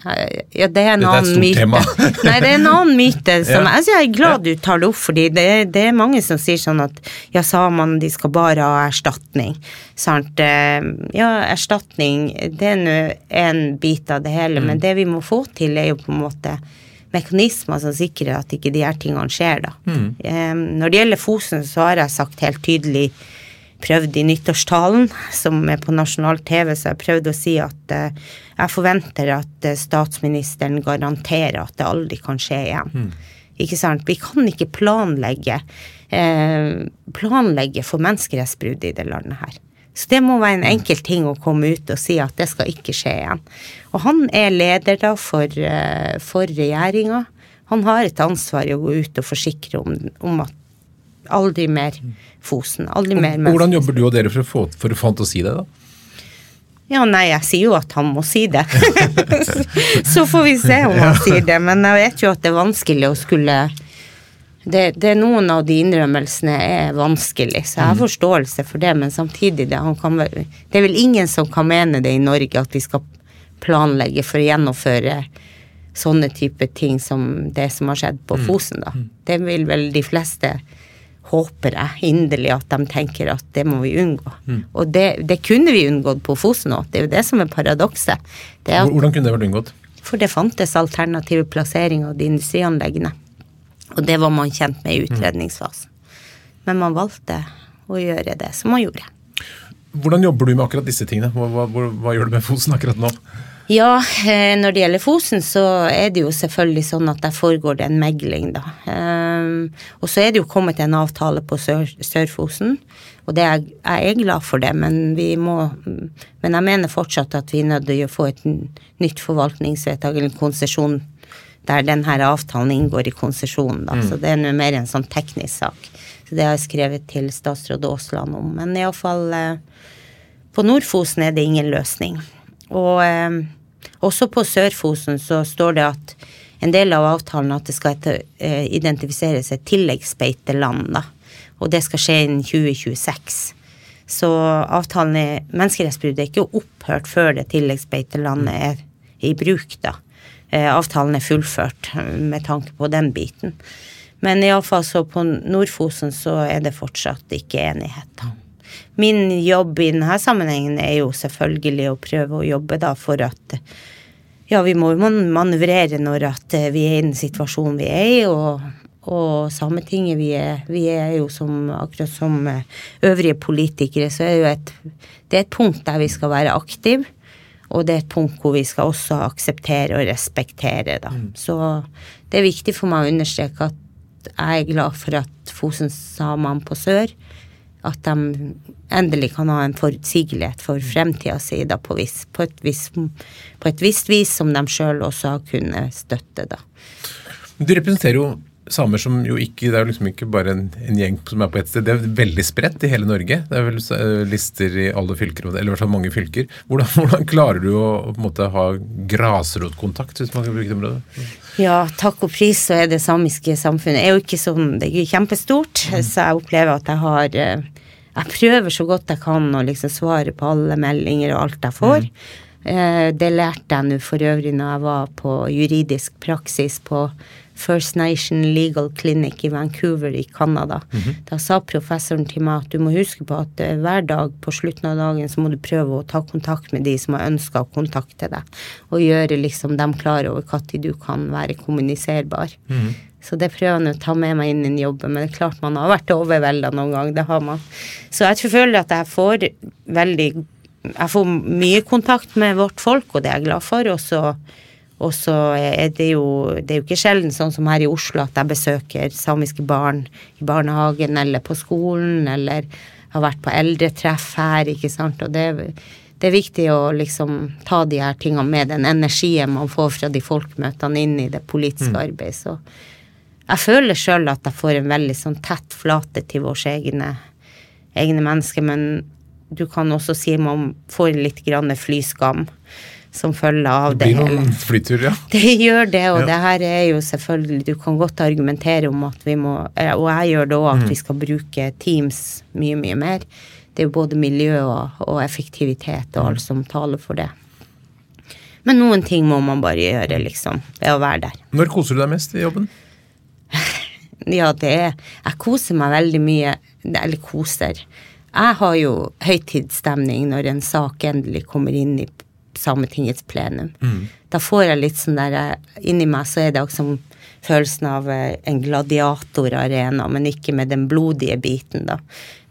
ja, det er en annen myte. Nei, det er en annen myte som ja. altså, Jeg er glad du tar det opp, fordi det, det er mange som sier sånn at ja, samene de skal bare ha erstatning. Sant? Eh, ja, erstatning, det er nå en bit av det hele, mm. men det vi må få til, er jo på en måte mekanismer som sikrer at ikke de her tingene skjer, da. Mm. når det gjelder Fosen, så har jeg sagt helt tydelig prøvd i nyttårstalen, som er på nasjonal TV, så jeg prøvde å si at uh, jeg forventer at uh, statsministeren garanterer at det aldri kan skje igjen. Mm. Ikke sant? Vi kan ikke planlegge, uh, planlegge for menneskerettsbrudd i det landet her. Så det må være en enkel ting å komme ut og si at det skal ikke skje igjen. Og han er leder da for, eh, for regjeringa. Han har et ansvar i å gå ut og forsikre om, om at Aldri mer Fosen. Aldri mer med Hvordan jobber du og dere for å få, for å få han til å si det, da? Ja, nei, jeg sier jo at han må si det. så får vi se om han sier det. Men jeg vet jo at det er vanskelig å skulle det, det Noen av de innrømmelsene er vanskelig, så jeg har forståelse for det. Men samtidig, det, kan, det er vel ingen som kan mene det i Norge, at vi skal planlegge for å gjennomføre sånne type ting som det som har skjedd på Fosen, da. Det vil vel de fleste håper jeg inderlig at de tenker at det må vi unngå. Mm. Og det, det, kunne vi unngått på Fosen òg. Det er jo det som er paradokset. Hvordan kunne det vært unngått? For det fantes alternative plasseringer av de industrianleggene. Og det var man kjent med i utredningsfasen. Men man valgte å gjøre det som man gjorde. Hvordan jobber du med akkurat disse tingene? Hva, hva, hva gjør du med Fosen akkurat nå? Ja, eh, når det gjelder Fosen, så er det jo selvfølgelig sånn at der foregår det en megling, da. Um, og så er det jo kommet en avtale på Sør-Fosen, og det er, jeg er glad for det, men vi må Men jeg mener fortsatt at vi er nødt til å få et nytt forvaltningsvedtak eller konsesjon der denne avtalen inngår i konsesjonen, da. Mm. Så det er nå mer en sånn teknisk sak. Så det har jeg skrevet til statsråd Aasland om. Men iallfall eh, på Nord-Fosen er det ingen løsning. Og eh, også på Sør-Fosen så står det at en del av avtalen at det skal eh, identifiseres et tilleggsbeiteland, da. Og det skal skje innen 2026. Så avtalen er Menneskerettsbruddet er ikke opphørt før det tilleggsbeitelandet er i bruk, da. Eh, avtalen er fullført eh, med tanke på den biten. Men iallfall så på Nord-Fosen så er det fortsatt ikke enighet, da min jobb i denne sammenhengen er jo selvfølgelig å prøve å jobbe da for at ja, vi må manøvrere når at eh, vi er i den situasjonen vi er i, og, og Sametinget, vi er, vi er jo som akkurat som eh, øvrige politikere, så er det jo et, det er et punkt der vi skal være aktive. Og det er et punkt hvor vi skal også akseptere og respektere, da. Mm. Så det er viktig for meg å understreke at jeg er glad for at Fosen-samene på sør at de endelig kan ha en forutsigelighet for fremtida si da på, på, et på, et visst vis som de sjøl også har kunnet støtte, da. Du representerer jo samer som jo ikke Det er jo liksom ikke bare en, en, gjeng som er på ett sted. Det er veldig spredt i hele Norge. Det er vel eh, lister i alle fylker, eller i hvert fall mange fylker. Hvordan, hvordan klarer du å, på en måte ha grasrotkontakt, hvis man kan bruke det området? Ja, takk og pris så er det samiske samfunnet er jo ikke sånn Det er kjempestort, mm. så jeg opplever at jeg har eh, Jeg prøver så godt jeg kan å liksom svare på alle meldinger og alt jeg får. Mm. Det lærte jeg nå for øvrig når jeg var på juridisk praksis på First Nation Legal Clinic i Vancouver i Canada. Mm -hmm. Da sa professoren til meg at du må huske på at uh, hver dag på slutten av dagen så må du prøve å ta kontakt med de som har ønska å kontakte deg, og gjøre liksom dem klar over når du kan være kommuniserbar. Mm -hmm. Så det prøver jeg å ta med meg inn i jobben, men det er klart man har vært overvelda noen gang, det har man. Så jeg føler at jeg får veldig Jeg får mye kontakt med vårt folk, og det er jeg glad for. Og så og så er det jo Det er jo ikke sjelden sånn som her i Oslo at jeg besøker samiske barn i barnehagen eller på skolen, eller har vært på eldretreff her, ikke sant. Og det, det er viktig å liksom ta de her tingene med, den energien man får fra de folkemøtene inn i det politiske mm. arbeidet. Så jeg føler sjøl at jeg får en veldig sånn tett flate til våre egne, egne mennesker, men du kan også si man får litt grann flyskam som følger av det. Det blir noen flyturer, ja. Det gjør det, og ja. det her er jo selvfølgelig Du kan godt argumentere om at vi må eh, Og jeg gjør det òg, at mm. vi skal bruke Teams mye, mye mer. Det er jo både miljø og, og effektivitet og alt mm. som taler for det. Men noen ting må man bare gjøre, liksom, ved å være der. Når koser du deg mest i jobben? ja, det er Jeg koser meg veldig mye. Eller koser. Jeg har jo høytidsstemning når en sak endelig kommer inn i Sametingets plenum. Mm. Da får jeg litt sånn der eh, Inni meg så er det også følelsen av eh, en gladiatorarena, men ikke med den blodige biten, da.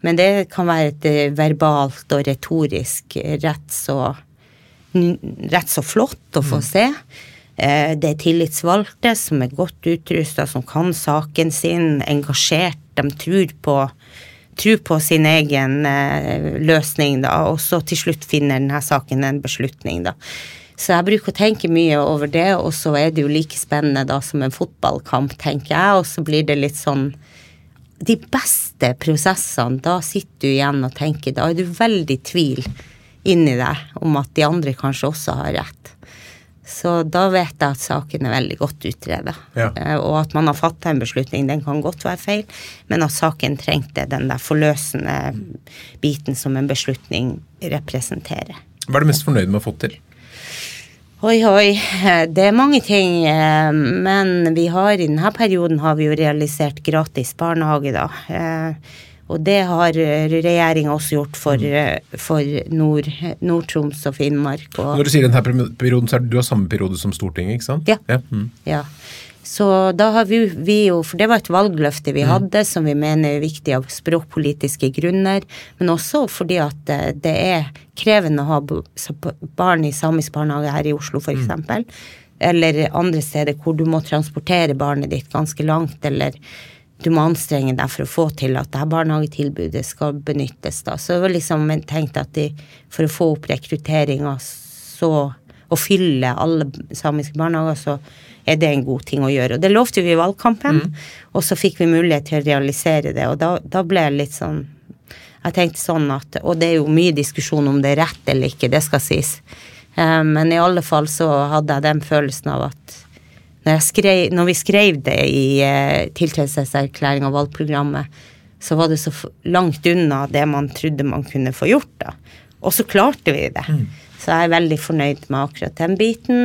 Men det kan være et eh, verbalt og retorisk rett så rett så flott å få mm. se. Det er tillitsvalgte som er godt utrusta, som kan saken sin, engasjert. De tror på tro på sin egen eh, løsning, da, og så til slutt finner denne saken en beslutning, da. Så jeg bruker å tenke mye over det, og så er det jo like spennende da som en fotballkamp, tenker jeg, og så blir det litt sånn De beste prosessene, da sitter du igjen og tenker Da er du veldig tvil inni deg om at de andre kanskje også har rett. Så da vet jeg at saken er veldig godt utreda. Ja. Eh, Og at man har fatta en beslutning, den kan godt være feil, men at saken trengte den der forløsende biten som en beslutning representerer. Hva er du mest fornøyd med å få til? Oi, oi. Det er mange ting. eh, Men vi har i denne perioden har vi jo realisert gratis barnehage, da. Eh, Og det har regjeringa også gjort for, eh, for Nord- Nord-Troms og Finnmark. Og, Når du sier denne perioden, så er det du har samme periode som Stortinget, ikke sant? Ja. mm. Ja. Så da har vi, vi jo For det var et valgløfte vi hadde som vi mener er viktig av språkpolitiske grunner, men også fordi at eh, det er krevende å ha barn i samisk barnehage her i Oslo f.eks. eksempel Eller andre steder hvor du må transportere barnet ditt ganske langt, eller du må anstrenge deg for å få til at det her barnehagetilbudet skal benyttes. da. Så det var liksom jeg tenkte at de, for å få opp rekrutteringa så å fylle alle samiske barnehager, så er det en god ting å gjøre. Og det lovte vi i valgkampen, og så fikk vi mulighet til å realisere det. Og da, da ble jeg litt sånn Jeg tenkte sånn at Og det er jo mye diskusjon om det er rett eller ikke, det skal sies. Eh, Men i alle fall så hadde jeg den følelsen av at når, skrev, når vi skrev det i eh, tiltredelseserklæring av valgprogrammet, så var det så langt unna det man trodde man kunne få gjort, da. Og så klarte vi det. Så jeg er veldig fornøyd med akkurat den biten,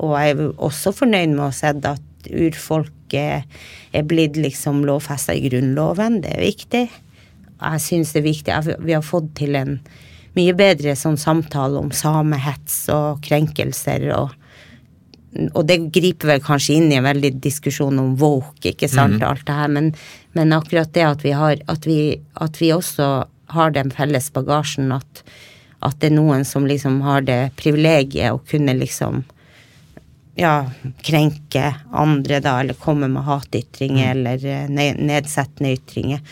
og jeg er også fornøyd med å se at urfolket er blitt liksom lovfesta i Grunnloven, det er viktig. Jeg syns det er viktig, vi har fått til en mye bedre sånn samtale om samehets og krenkelser og og det griper vel kanskje inn i en veldig diskusjon om woke, ikke sant, alt det her, men, men akkurat det at vi har, at vi, at vi også har den felles bagasjen at, at det er noen som liksom har det privilegiet å kunne liksom ja, krenke andre da, eller komme med hatytringer eller eh, nedsettende ytringer.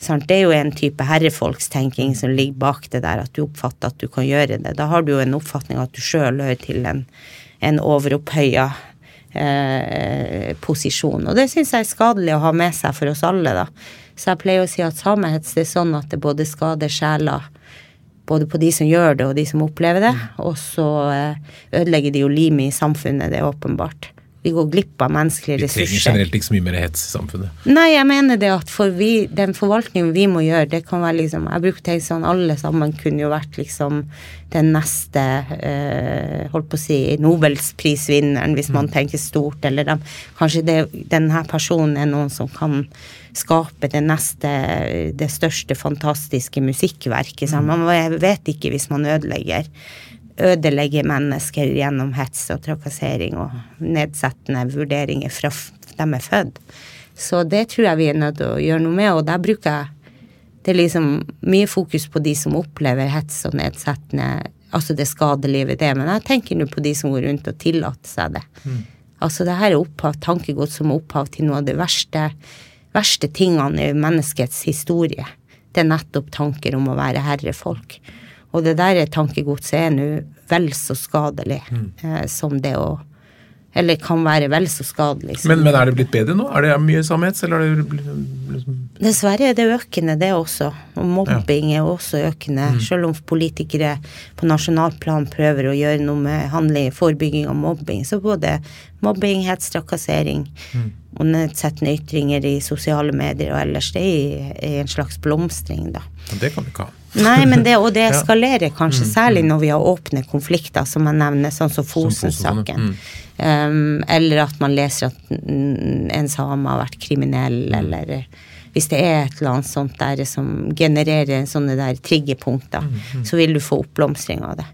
Sant? Det er jo en type herrefolkstenking som ligger bak det der, at du oppfatter at du kan gjøre det. Da har du jo en oppfatning av at du sjøl hører til en, en overopphøya eh, posisjon. Og det syns jeg er skadelig å ha med seg for oss alle, da. Så jeg pleier å si at samehets det er sånn at det både skader sjela både på de som gjør det, og de som opplever det. Og så eh, ødelegger de jo limet i samfunnet, det er åpenbart. Vi går glipp av menneskelige ressurser. Vi trenger generelt ikke så mye mer hets i samfunnet. Nei, jeg mener det at for vi, den forvaltningen vi må gjøre, det kan være liksom Jeg bruker tenke sånn, alle sammen kunne jo vært liksom den neste eh, holdt på å si Nobelsprisvinneren, hvis man tenker stort, eller dem. Kanskje det, denne personen er noen som kan skape det neste, det største fantastiske musikkverket. Mm. man vet ikke hvis man ødelegger ødelegger mennesker gjennom hets og trakassering og nedsettende vurderinger fra de er født. Så det tror jeg vi er nødt til å gjøre noe med, og der bruker jeg det er liksom mye fokus på de som opplever hets og nedsettende Altså det skadelige ved det, men jeg tenker nå på de som går rundt og tillater seg det. Altså det her er opphav, tankegods som er opphav til noe av de verste, verste tingene i menneskets historie. Det er nettopp tanker om å være herrefolk. Og det der tankegodset er nå vel så skadelig eh, som det å Eller kan være vel så skadelig. som- Men, men er det blitt bedre nå? Er det mye samhets, eller er det liksom Dessverre er det økende, det også. Og mobbing er også økende. Selv om politikere på nasjonalt plan prøver å gjøre noe med handling, forebygging av mobbing, så både mobbing, hets, trakassering og nedsettende ytringer i sosiale medier og ellers, det er i, i en slags blomstring, da. Det kan vi ikke ha. Nei, men det, og det eskalerer kanskje, særlig når vi har åpne konflikter, som jeg nevner, sånn som Fosen, Fosen-saken. Um, eller at man leser at mm, en same har vært kriminell, eller eh, hvis det er et eller annet sånt der som genererer sånne der triggerpunkter, så vil du få oppblomstring av det.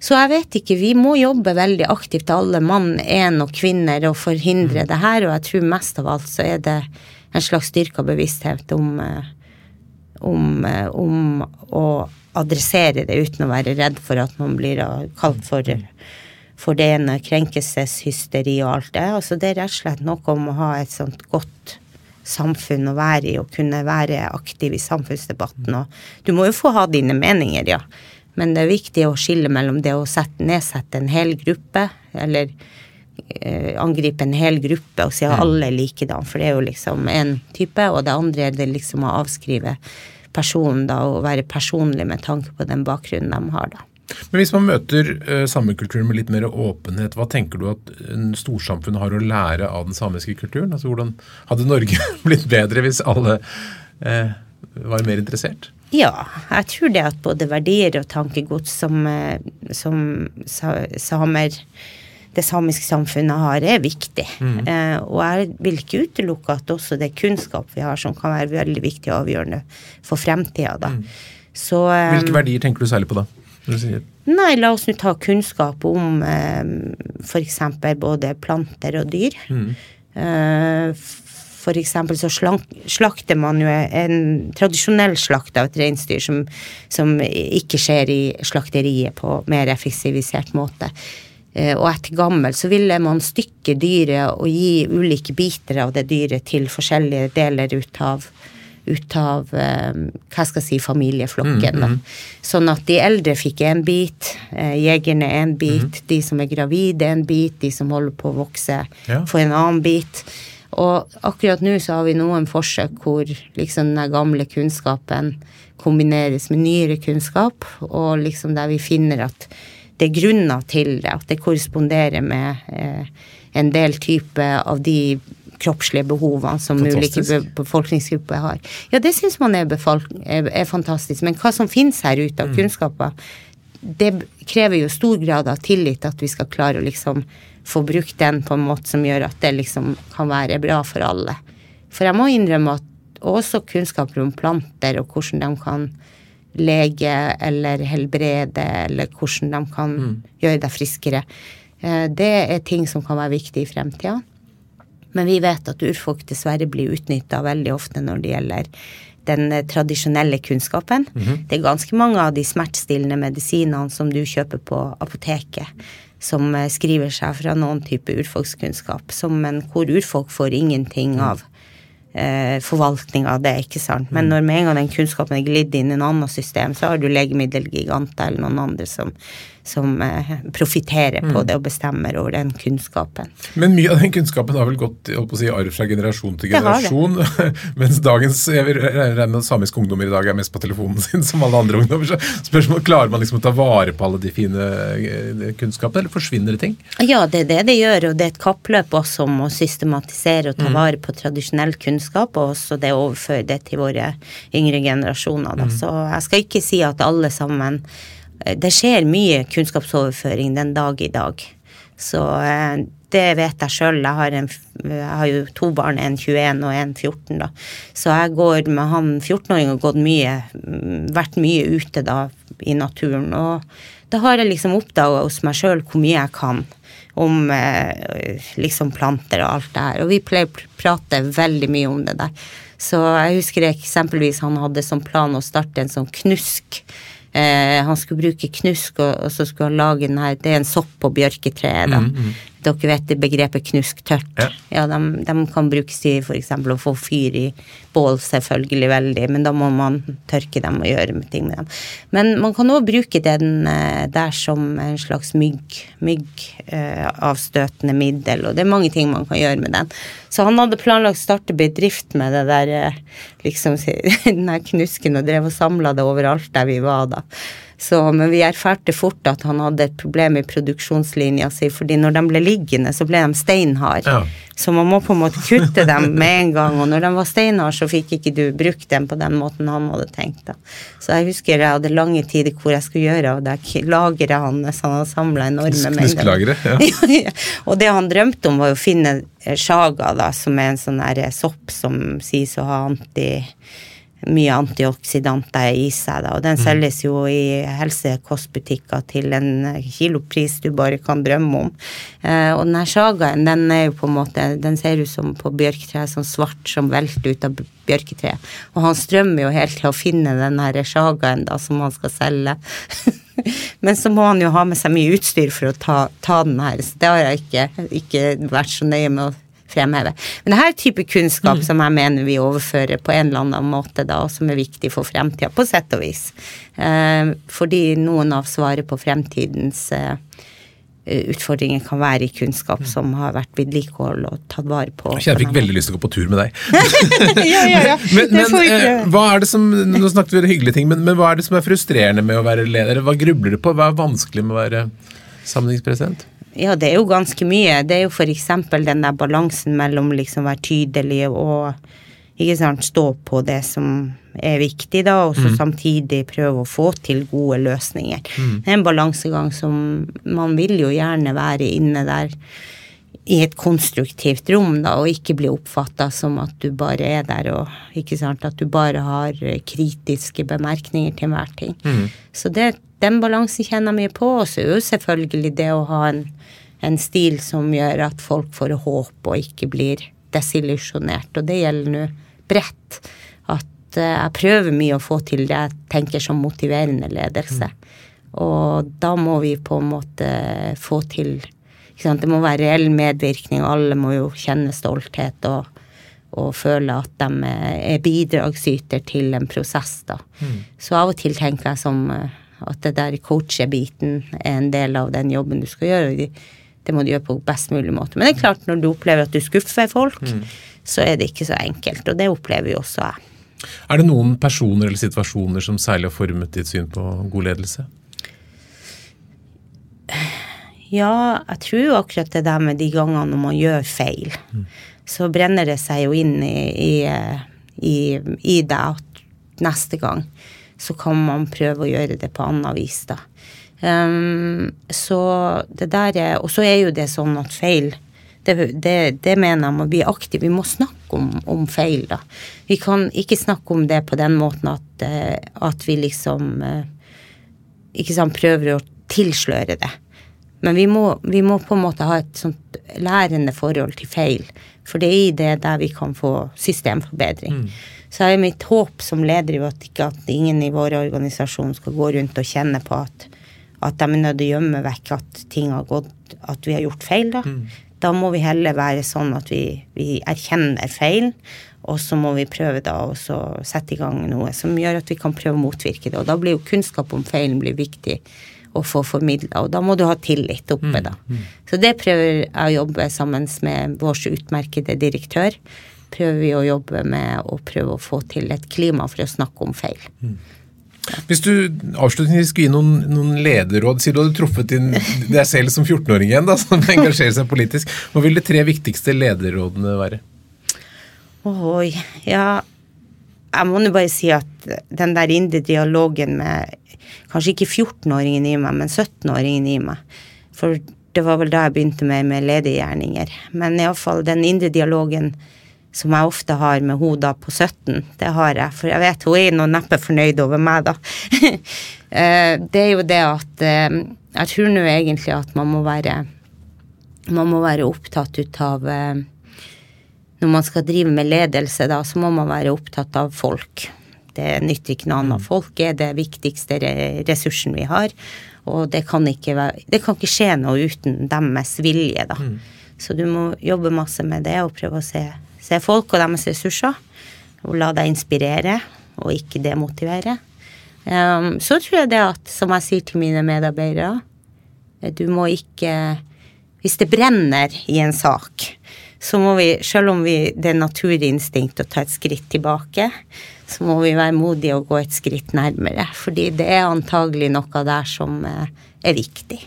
Så jeg vet ikke, vi må jobbe veldig aktivt alle mann, en og kvinner, og forhindre det her, og jeg tror mest av alt så er det en slags styrka bevissthet om eh, om, eh, om å adressere det uten å være redd for at man blir eh, kalt for, for det ene krenkelseshysteri og alt det. Altså det er rett og slett noe om å ha et sånt godt samfunn å være i og kunne være aktiv i samfunnsdebatten. Og du må jo få ha dine meninger, ja. Men det er viktig å skille mellom det å sette, nedsette en hel gruppe, eller angripe en hel gruppe og si at alle er likedan, for det er jo liksom én type, og det andre er det liksom å avskrive personen da, og være personlig med tanke på den bakgrunnen de har, da. Men hvis man møter uh, samekulturen med litt mer åpenhet, hva tenker du at storsamfunnet har å lære av den samiske kulturen? Altså hvordan Hadde Norge blitt bedre hvis alle uh, var mer interessert? Ja, jeg tror det at både verdier og tankegods som, eh, som samer det samiske samfunnet har, er viktig. Mm. Eh, og jeg vil ikke utelukke at også det kunnskap vi har, som kan være veldig viktig og avgjørende for fremtida, da. Mm. Så, eh, Hvilke verdier tenker du særlig på da? Nei, la oss nå ta kunnskap om eh, f.eks. både planter og dyr. Mm. Eh, for eksempel så slakter man jo en tradisjonell slakt av et reinsdyr som, som ikke skjer i slakteriet på mer effektivisert måte. Eh, og etter gammel så ville man stykke dyret og gi ulike biter av det dyret til forskjellige deler ut av, ut av eh, hva skal jeg si, familieflokken. Mm, mm. Sånn at de eldre fikk én bit, eh, jegerne én bit, mm. de som er gravide en bit, de som holder på å vokse ja. får en annen bit. Og akkurat nå så har vi noen forsøk hvor liksom den gamle kunnskapen kombineres med nyere kunnskap, og liksom der vi finner at det er grunner til det, at det korresponderer med eh, en del type av de kroppslige behovene som ulike befolkningsgrupper har. Ja, det syns man er, er, er, fantastisk. Men hva som finnes her ute av mm. kunnskaper, det krever jo stor grad av tillit at vi skal klare å liksom få brukt den på en måte som gjør at det liksom kan være bra for alle. For jeg må innrømme at også kunnskaper om planter og hvordan de kan lege eller helbrede, eller hvordan de kan mm. gjøre deg friskere. Eh, det er ting som kan være viktig i fremtida. Men vi vet at urfolk dessverre blir utnytta veldig ofte når det gjelder den eh, tradisjonelle kunnskapen. Mm -hmm. Det er ganske mange av de smertestillende medisinene som du kjøper på apoteket, som eh, skriver seg fra noen type urfolkskunnskap, som en hvor urfolk får ingenting mm. av eh, forvaltning av det, ikke sant. Men mm. når med en gang den kunnskapen er glidd inn i en annen system, så har du legemiddelgiganter eller noen andre som, som eh, profitterer på mm. det og bestemmer over den kunnskapen. Men mye av den kunnskapen har vel gått å si, arv fra generasjon til generasjon? mens dagens jeg vil regne med samiske ungdommer i dag er mest på telefonen sin, som alle andre ungdommer. Så spørsmålet, Klarer man liksom å ta vare på alle de fine eh, kunnskapene, eller forsvinner det ting? Ja, det er det det gjør, og det er et kappløp også om å systematisere og ta mm. vare på tradisjonell kunnskap, og også det å overføre det til våre yngre generasjoner. Da. Mm. Så jeg skal ikke si at alle sammen det skjer mye kunnskapsoverføring den dag i dag. Så eh, det vet jeg sjøl. Jeg, jeg, har jo to barn, en 21 og en 14, da. Så jeg går med han 14-åringen og gått mye, mm, vært mye ute da i naturen. Og da har jeg liksom oppdaga hos meg sjøl hvor mye jeg kan om eh, liksom planter og alt det her. Og vi pleier å prate veldig mye om det der. Så jeg husker eksempelvis han hadde som plan å starte en sånn knusk Eh, han skulle bruke knusk, og, og, så skulle han lage den her Det er en sopp på bjørketreet, da. Mm, mm. Dere vet det begrepet knusktørt? Ja. ja de, de, kan brukes til f.eks. å få fyr i bål, selvfølgelig veldig, men da må man tørke dem og gjøre ting med dem. Men man kan òg bruke den eh, der som en slags mygg, myggavstøtende middel, og det er mange ting man kan gjøre med den. Så han hadde planlagt å starte bedrift med det der, eh, liksom, den der knusken, og drev og samla det overalt der vi var da. Så, men vi erfarte fort at han hadde et problem i produksjonslinja si, fordi når de ble liggende, så ble de steinharde. Ja. Så man må på en måte kutte dem med en gang, og når de var steinharde, så fikk ikke du brukt dem på den måten han hadde tenkt. da. Så jeg husker jeg hadde lange tider hvor jeg skulle gjøre, av det lageret hans, han hadde samla enorme mengder. Ja. og det han drømte om, var å finne sjaga, da, som er en sånn sopp som sies å ha anti mye antioksidanter i seg. Da. Og den mm. selges jo i helsekostbutikker til en kilopris du bare kan drømme om. Eh, og den her sagaen, den er jo på en måte Den ser ut som på bjørketreet, sånn svart som velter ut av bjørketreet. Og han strømmer jo helt til å finne den her sagaen da, som han skal selge. Men så må han jo ha med seg mye utstyr for å ta, ta den her, så det har jeg ikke, ikke vært så nøye med å fremheve. Men det her er type kunnskap mm. som jeg mener vi overfører på en eller annen måte, da, og som er viktig for fremtida, på sett og vis. Eh, fordi noen av svaret på fremtidens eh, utfordringer kan være i kunnskap som har vært vedlikehold og tatt vare på. Jeg fikk veldig lyst til å gå på tur med deg. ja, ja, ja. Men, men eh, hva er det som Nå snakket vi om hyggelige ting, men, men hva er det som er frustrerende med å være leder? Hva grubler du på? Hva er vanskelig med å være sammenligningspresident? Ja, det er jo ganske mye. Det er jo eksempel den der balansen mellom liksom være tydelig og ikke sant, stå på det som er viktig, da, og så samtidig prøve å få til gode løsninger. Det er en balansegang som man vil jo gjerne være inne der i et konstruktivt rom, da, og ikke bli oppfatta som at du bare er der og ikke sant, at du bare har kritiske bemerkninger til enhver ting. Så det, den balansen kjenner jeg mye på, og så er jo selvfølgelig det å ha en, en stil som gjør at folk får håp og ikke blir desillusjonert, og det gjelder nå bredt. At eh, jeg prøver mye å få til det jeg tenker som motiverende ledelse. Og da må vi på en måte få til? Det må være reell medvirkning, alle må jo kjenne stolthet og, og føle at de er bidragsyter til en prosess, da. Så av og til tenker jeg som eh, at det der coachebiten er en del av den jobben du skal gjøre. og Det må du gjøre på best mulig måte. Men det er klart, når du opplever at du skuffer folk, så er det ikke så enkelt. Og det opplever jo også jeg. Er det noen personer eller situasjoner som særlig har formet ditt syn på god ledelse? Ja, jeg tror jo akkurat det der med de gangene når man gjør feil, så brenner det seg jo inn i, i, i, i deg neste gang så kan man prøve å gjøre det på annet vis, da. Um, så det der er Og så er jo det sånn at feil det, det, det mener jeg må bli aktiv. Vi må snakke om, om feil, da. Vi kan ikke snakke om det på den måten at, eh, at vi liksom eh, ikke sant, prøver å tilsløre det. Men vi må, vi må på en måte ha et sånt lærende forhold til feil. For det er i det der vi kan få systemforbedring. Så er mitt håp som leder jo at ikke at ingen i vår organisasjon skal gå rundt og kjenne på at, at de er nødt til å gjemme vekk at ting har gått At vi har gjort feil, da. Da må vi heller være sånn at vi, vi erkjenner feil, og så må vi prøve da å sette i gang noe som gjør at vi kan prøve å motvirke det. Og da blir jo kunnskap om feilen blir viktig å få formidla, og da må du ha tillit oppe, da. Så det prøver jeg å jobbe sammen med vår utmerkede direktør. Prøver vi å jobbe med å prøve å få til et klima for å snakke om feil. Hvis du avslutningsvis skulle gi noen, noen lederråd, sier du hadde truffet din, deg selv som 14-åring igjen, da, som engasjerer seg politisk. Hva vil de tre viktigste lederrådene være? Oi, ja Jeg må nå bare si at den der indre dialogen med kanskje ikke 14-åringen i meg, men 17-åringen i meg For det var vel da jeg begynte med, med ledergjerninger. Men iallfall den indre dialogen som jeg ofte har med hun da på 17, det har jeg. For jeg vet hun er nå neppe fornøyd over meg, da. Eh, det er jo det at eh, Jeg tror nå egentlig at man må være Man må være opptatt ut av eh, når man skal drive med ledelse, da, så må man være opptatt av folk. Det nytter ikke noe annet. Folk er det viktigste ressursen vi har. Og det kan ikke, være, det kan ikke skje noe uten deres vilje, da. Så du må jobbe masse med det og prøve å se, se folk og deres ressurser. Og la deg inspirere, og ikke demotivere. Um, så tror jeg det at, som jeg sier til mine medarbeidere, du må ikke Hvis det brenner i en sak, så må vi, selv om vi, det er naturlig instinkt å ta et skritt tilbake, så må vi være modige og gå et skritt nærmere. Fordi det er antagelig noe der som eh, er viktig.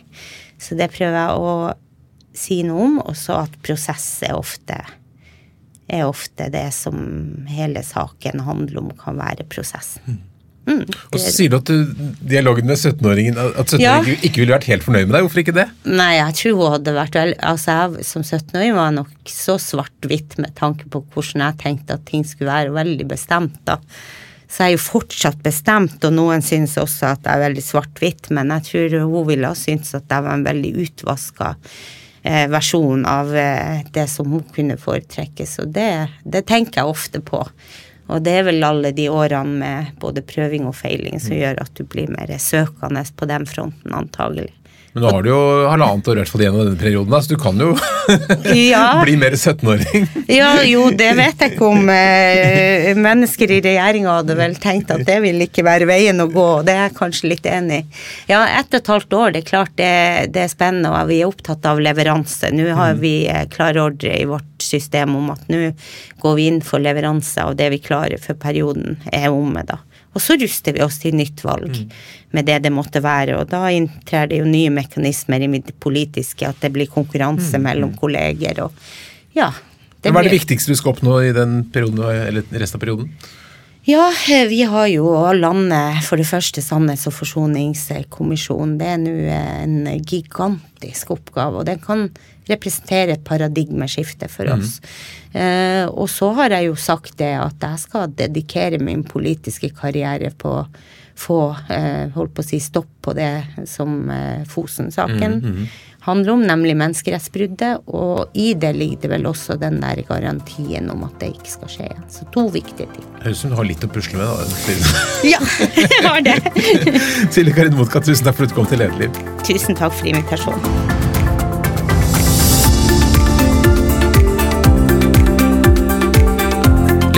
Så det prøver jeg å si noe om, og så at prosess er ofte er ofte det som hele saken handler om, kan være prosessen. Mm, Og så sier du at du, dialogen med 17-åringen At 17-åringen Ja. ikke ville vært helt fornøyd med deg. Hvorfor ikke det? Nei, jeg tror hun hadde vært Altså, jeg som 17-åring var nok så svart-hvitt med tanke på hvordan jeg tenkte at ting skulle være, veldig bestemt, da. Så jeg er jo fortsatt bestemt, og noen syns også at jeg er veldig svart-hvitt, men jeg tror hun ville ha syntes at jeg var en veldig utvaska eh, versjon av eh, det som hun kunne foretrekke. Så det, det tenker jeg ofte på. Og det er vel alle de årene med både prøving og feiling som gjør at du blir mer søkende på den fronten, antagelig. Men nå har du jo halvannet år i hvert fall igjen av denne perioden, så du kan jo Ja. bli mer 17-åring. Ja, jo, det vet jeg ikke om eh, mennesker i regjeringa hadde vel tenkt at det vil ikke være veien å gå, og det er jeg kanskje litt enig i. Ja, ett og et halvt år, det er klart det, det er spennende, og vi er opptatt av leveranse. Nå har vi eh, klare ordre i vårt system om at nå går vi inn for leveranse av det vi klarer for perioden er omme, da. Og så ruster vi oss til nytt valg med det det måtte være, og da inntrer det jo nye mekanismer i det politiske, at det blir konkurranse mellom kolleger og ja. Hva er det blir- viktigste du skal oppnå i den perioden, eller resten av perioden? Ja, eh, vi har jo landet for det første Sannhets- og forsoningskommisjonen. Det er nå en gigantisk oppgave, og den kan representere et paradigmeskifte for oss. Eh, og så har jeg jo sagt det at jeg skal dedikere min politiske karriere på å få eh, holdt på å si stopp på det som eh, Fosen-saken handler om, nemlig menneskerettsbruddet. Og i det ligger det vel også den der garantien om at det ikke skal skje igjen. Så to viktige ting. Høres ut som du har litt å pusle med. da. Ja, jeg har det. Silje Karin Motka, tusen takk for at du kom til Lederliv. Tusen takk for invitasjonen.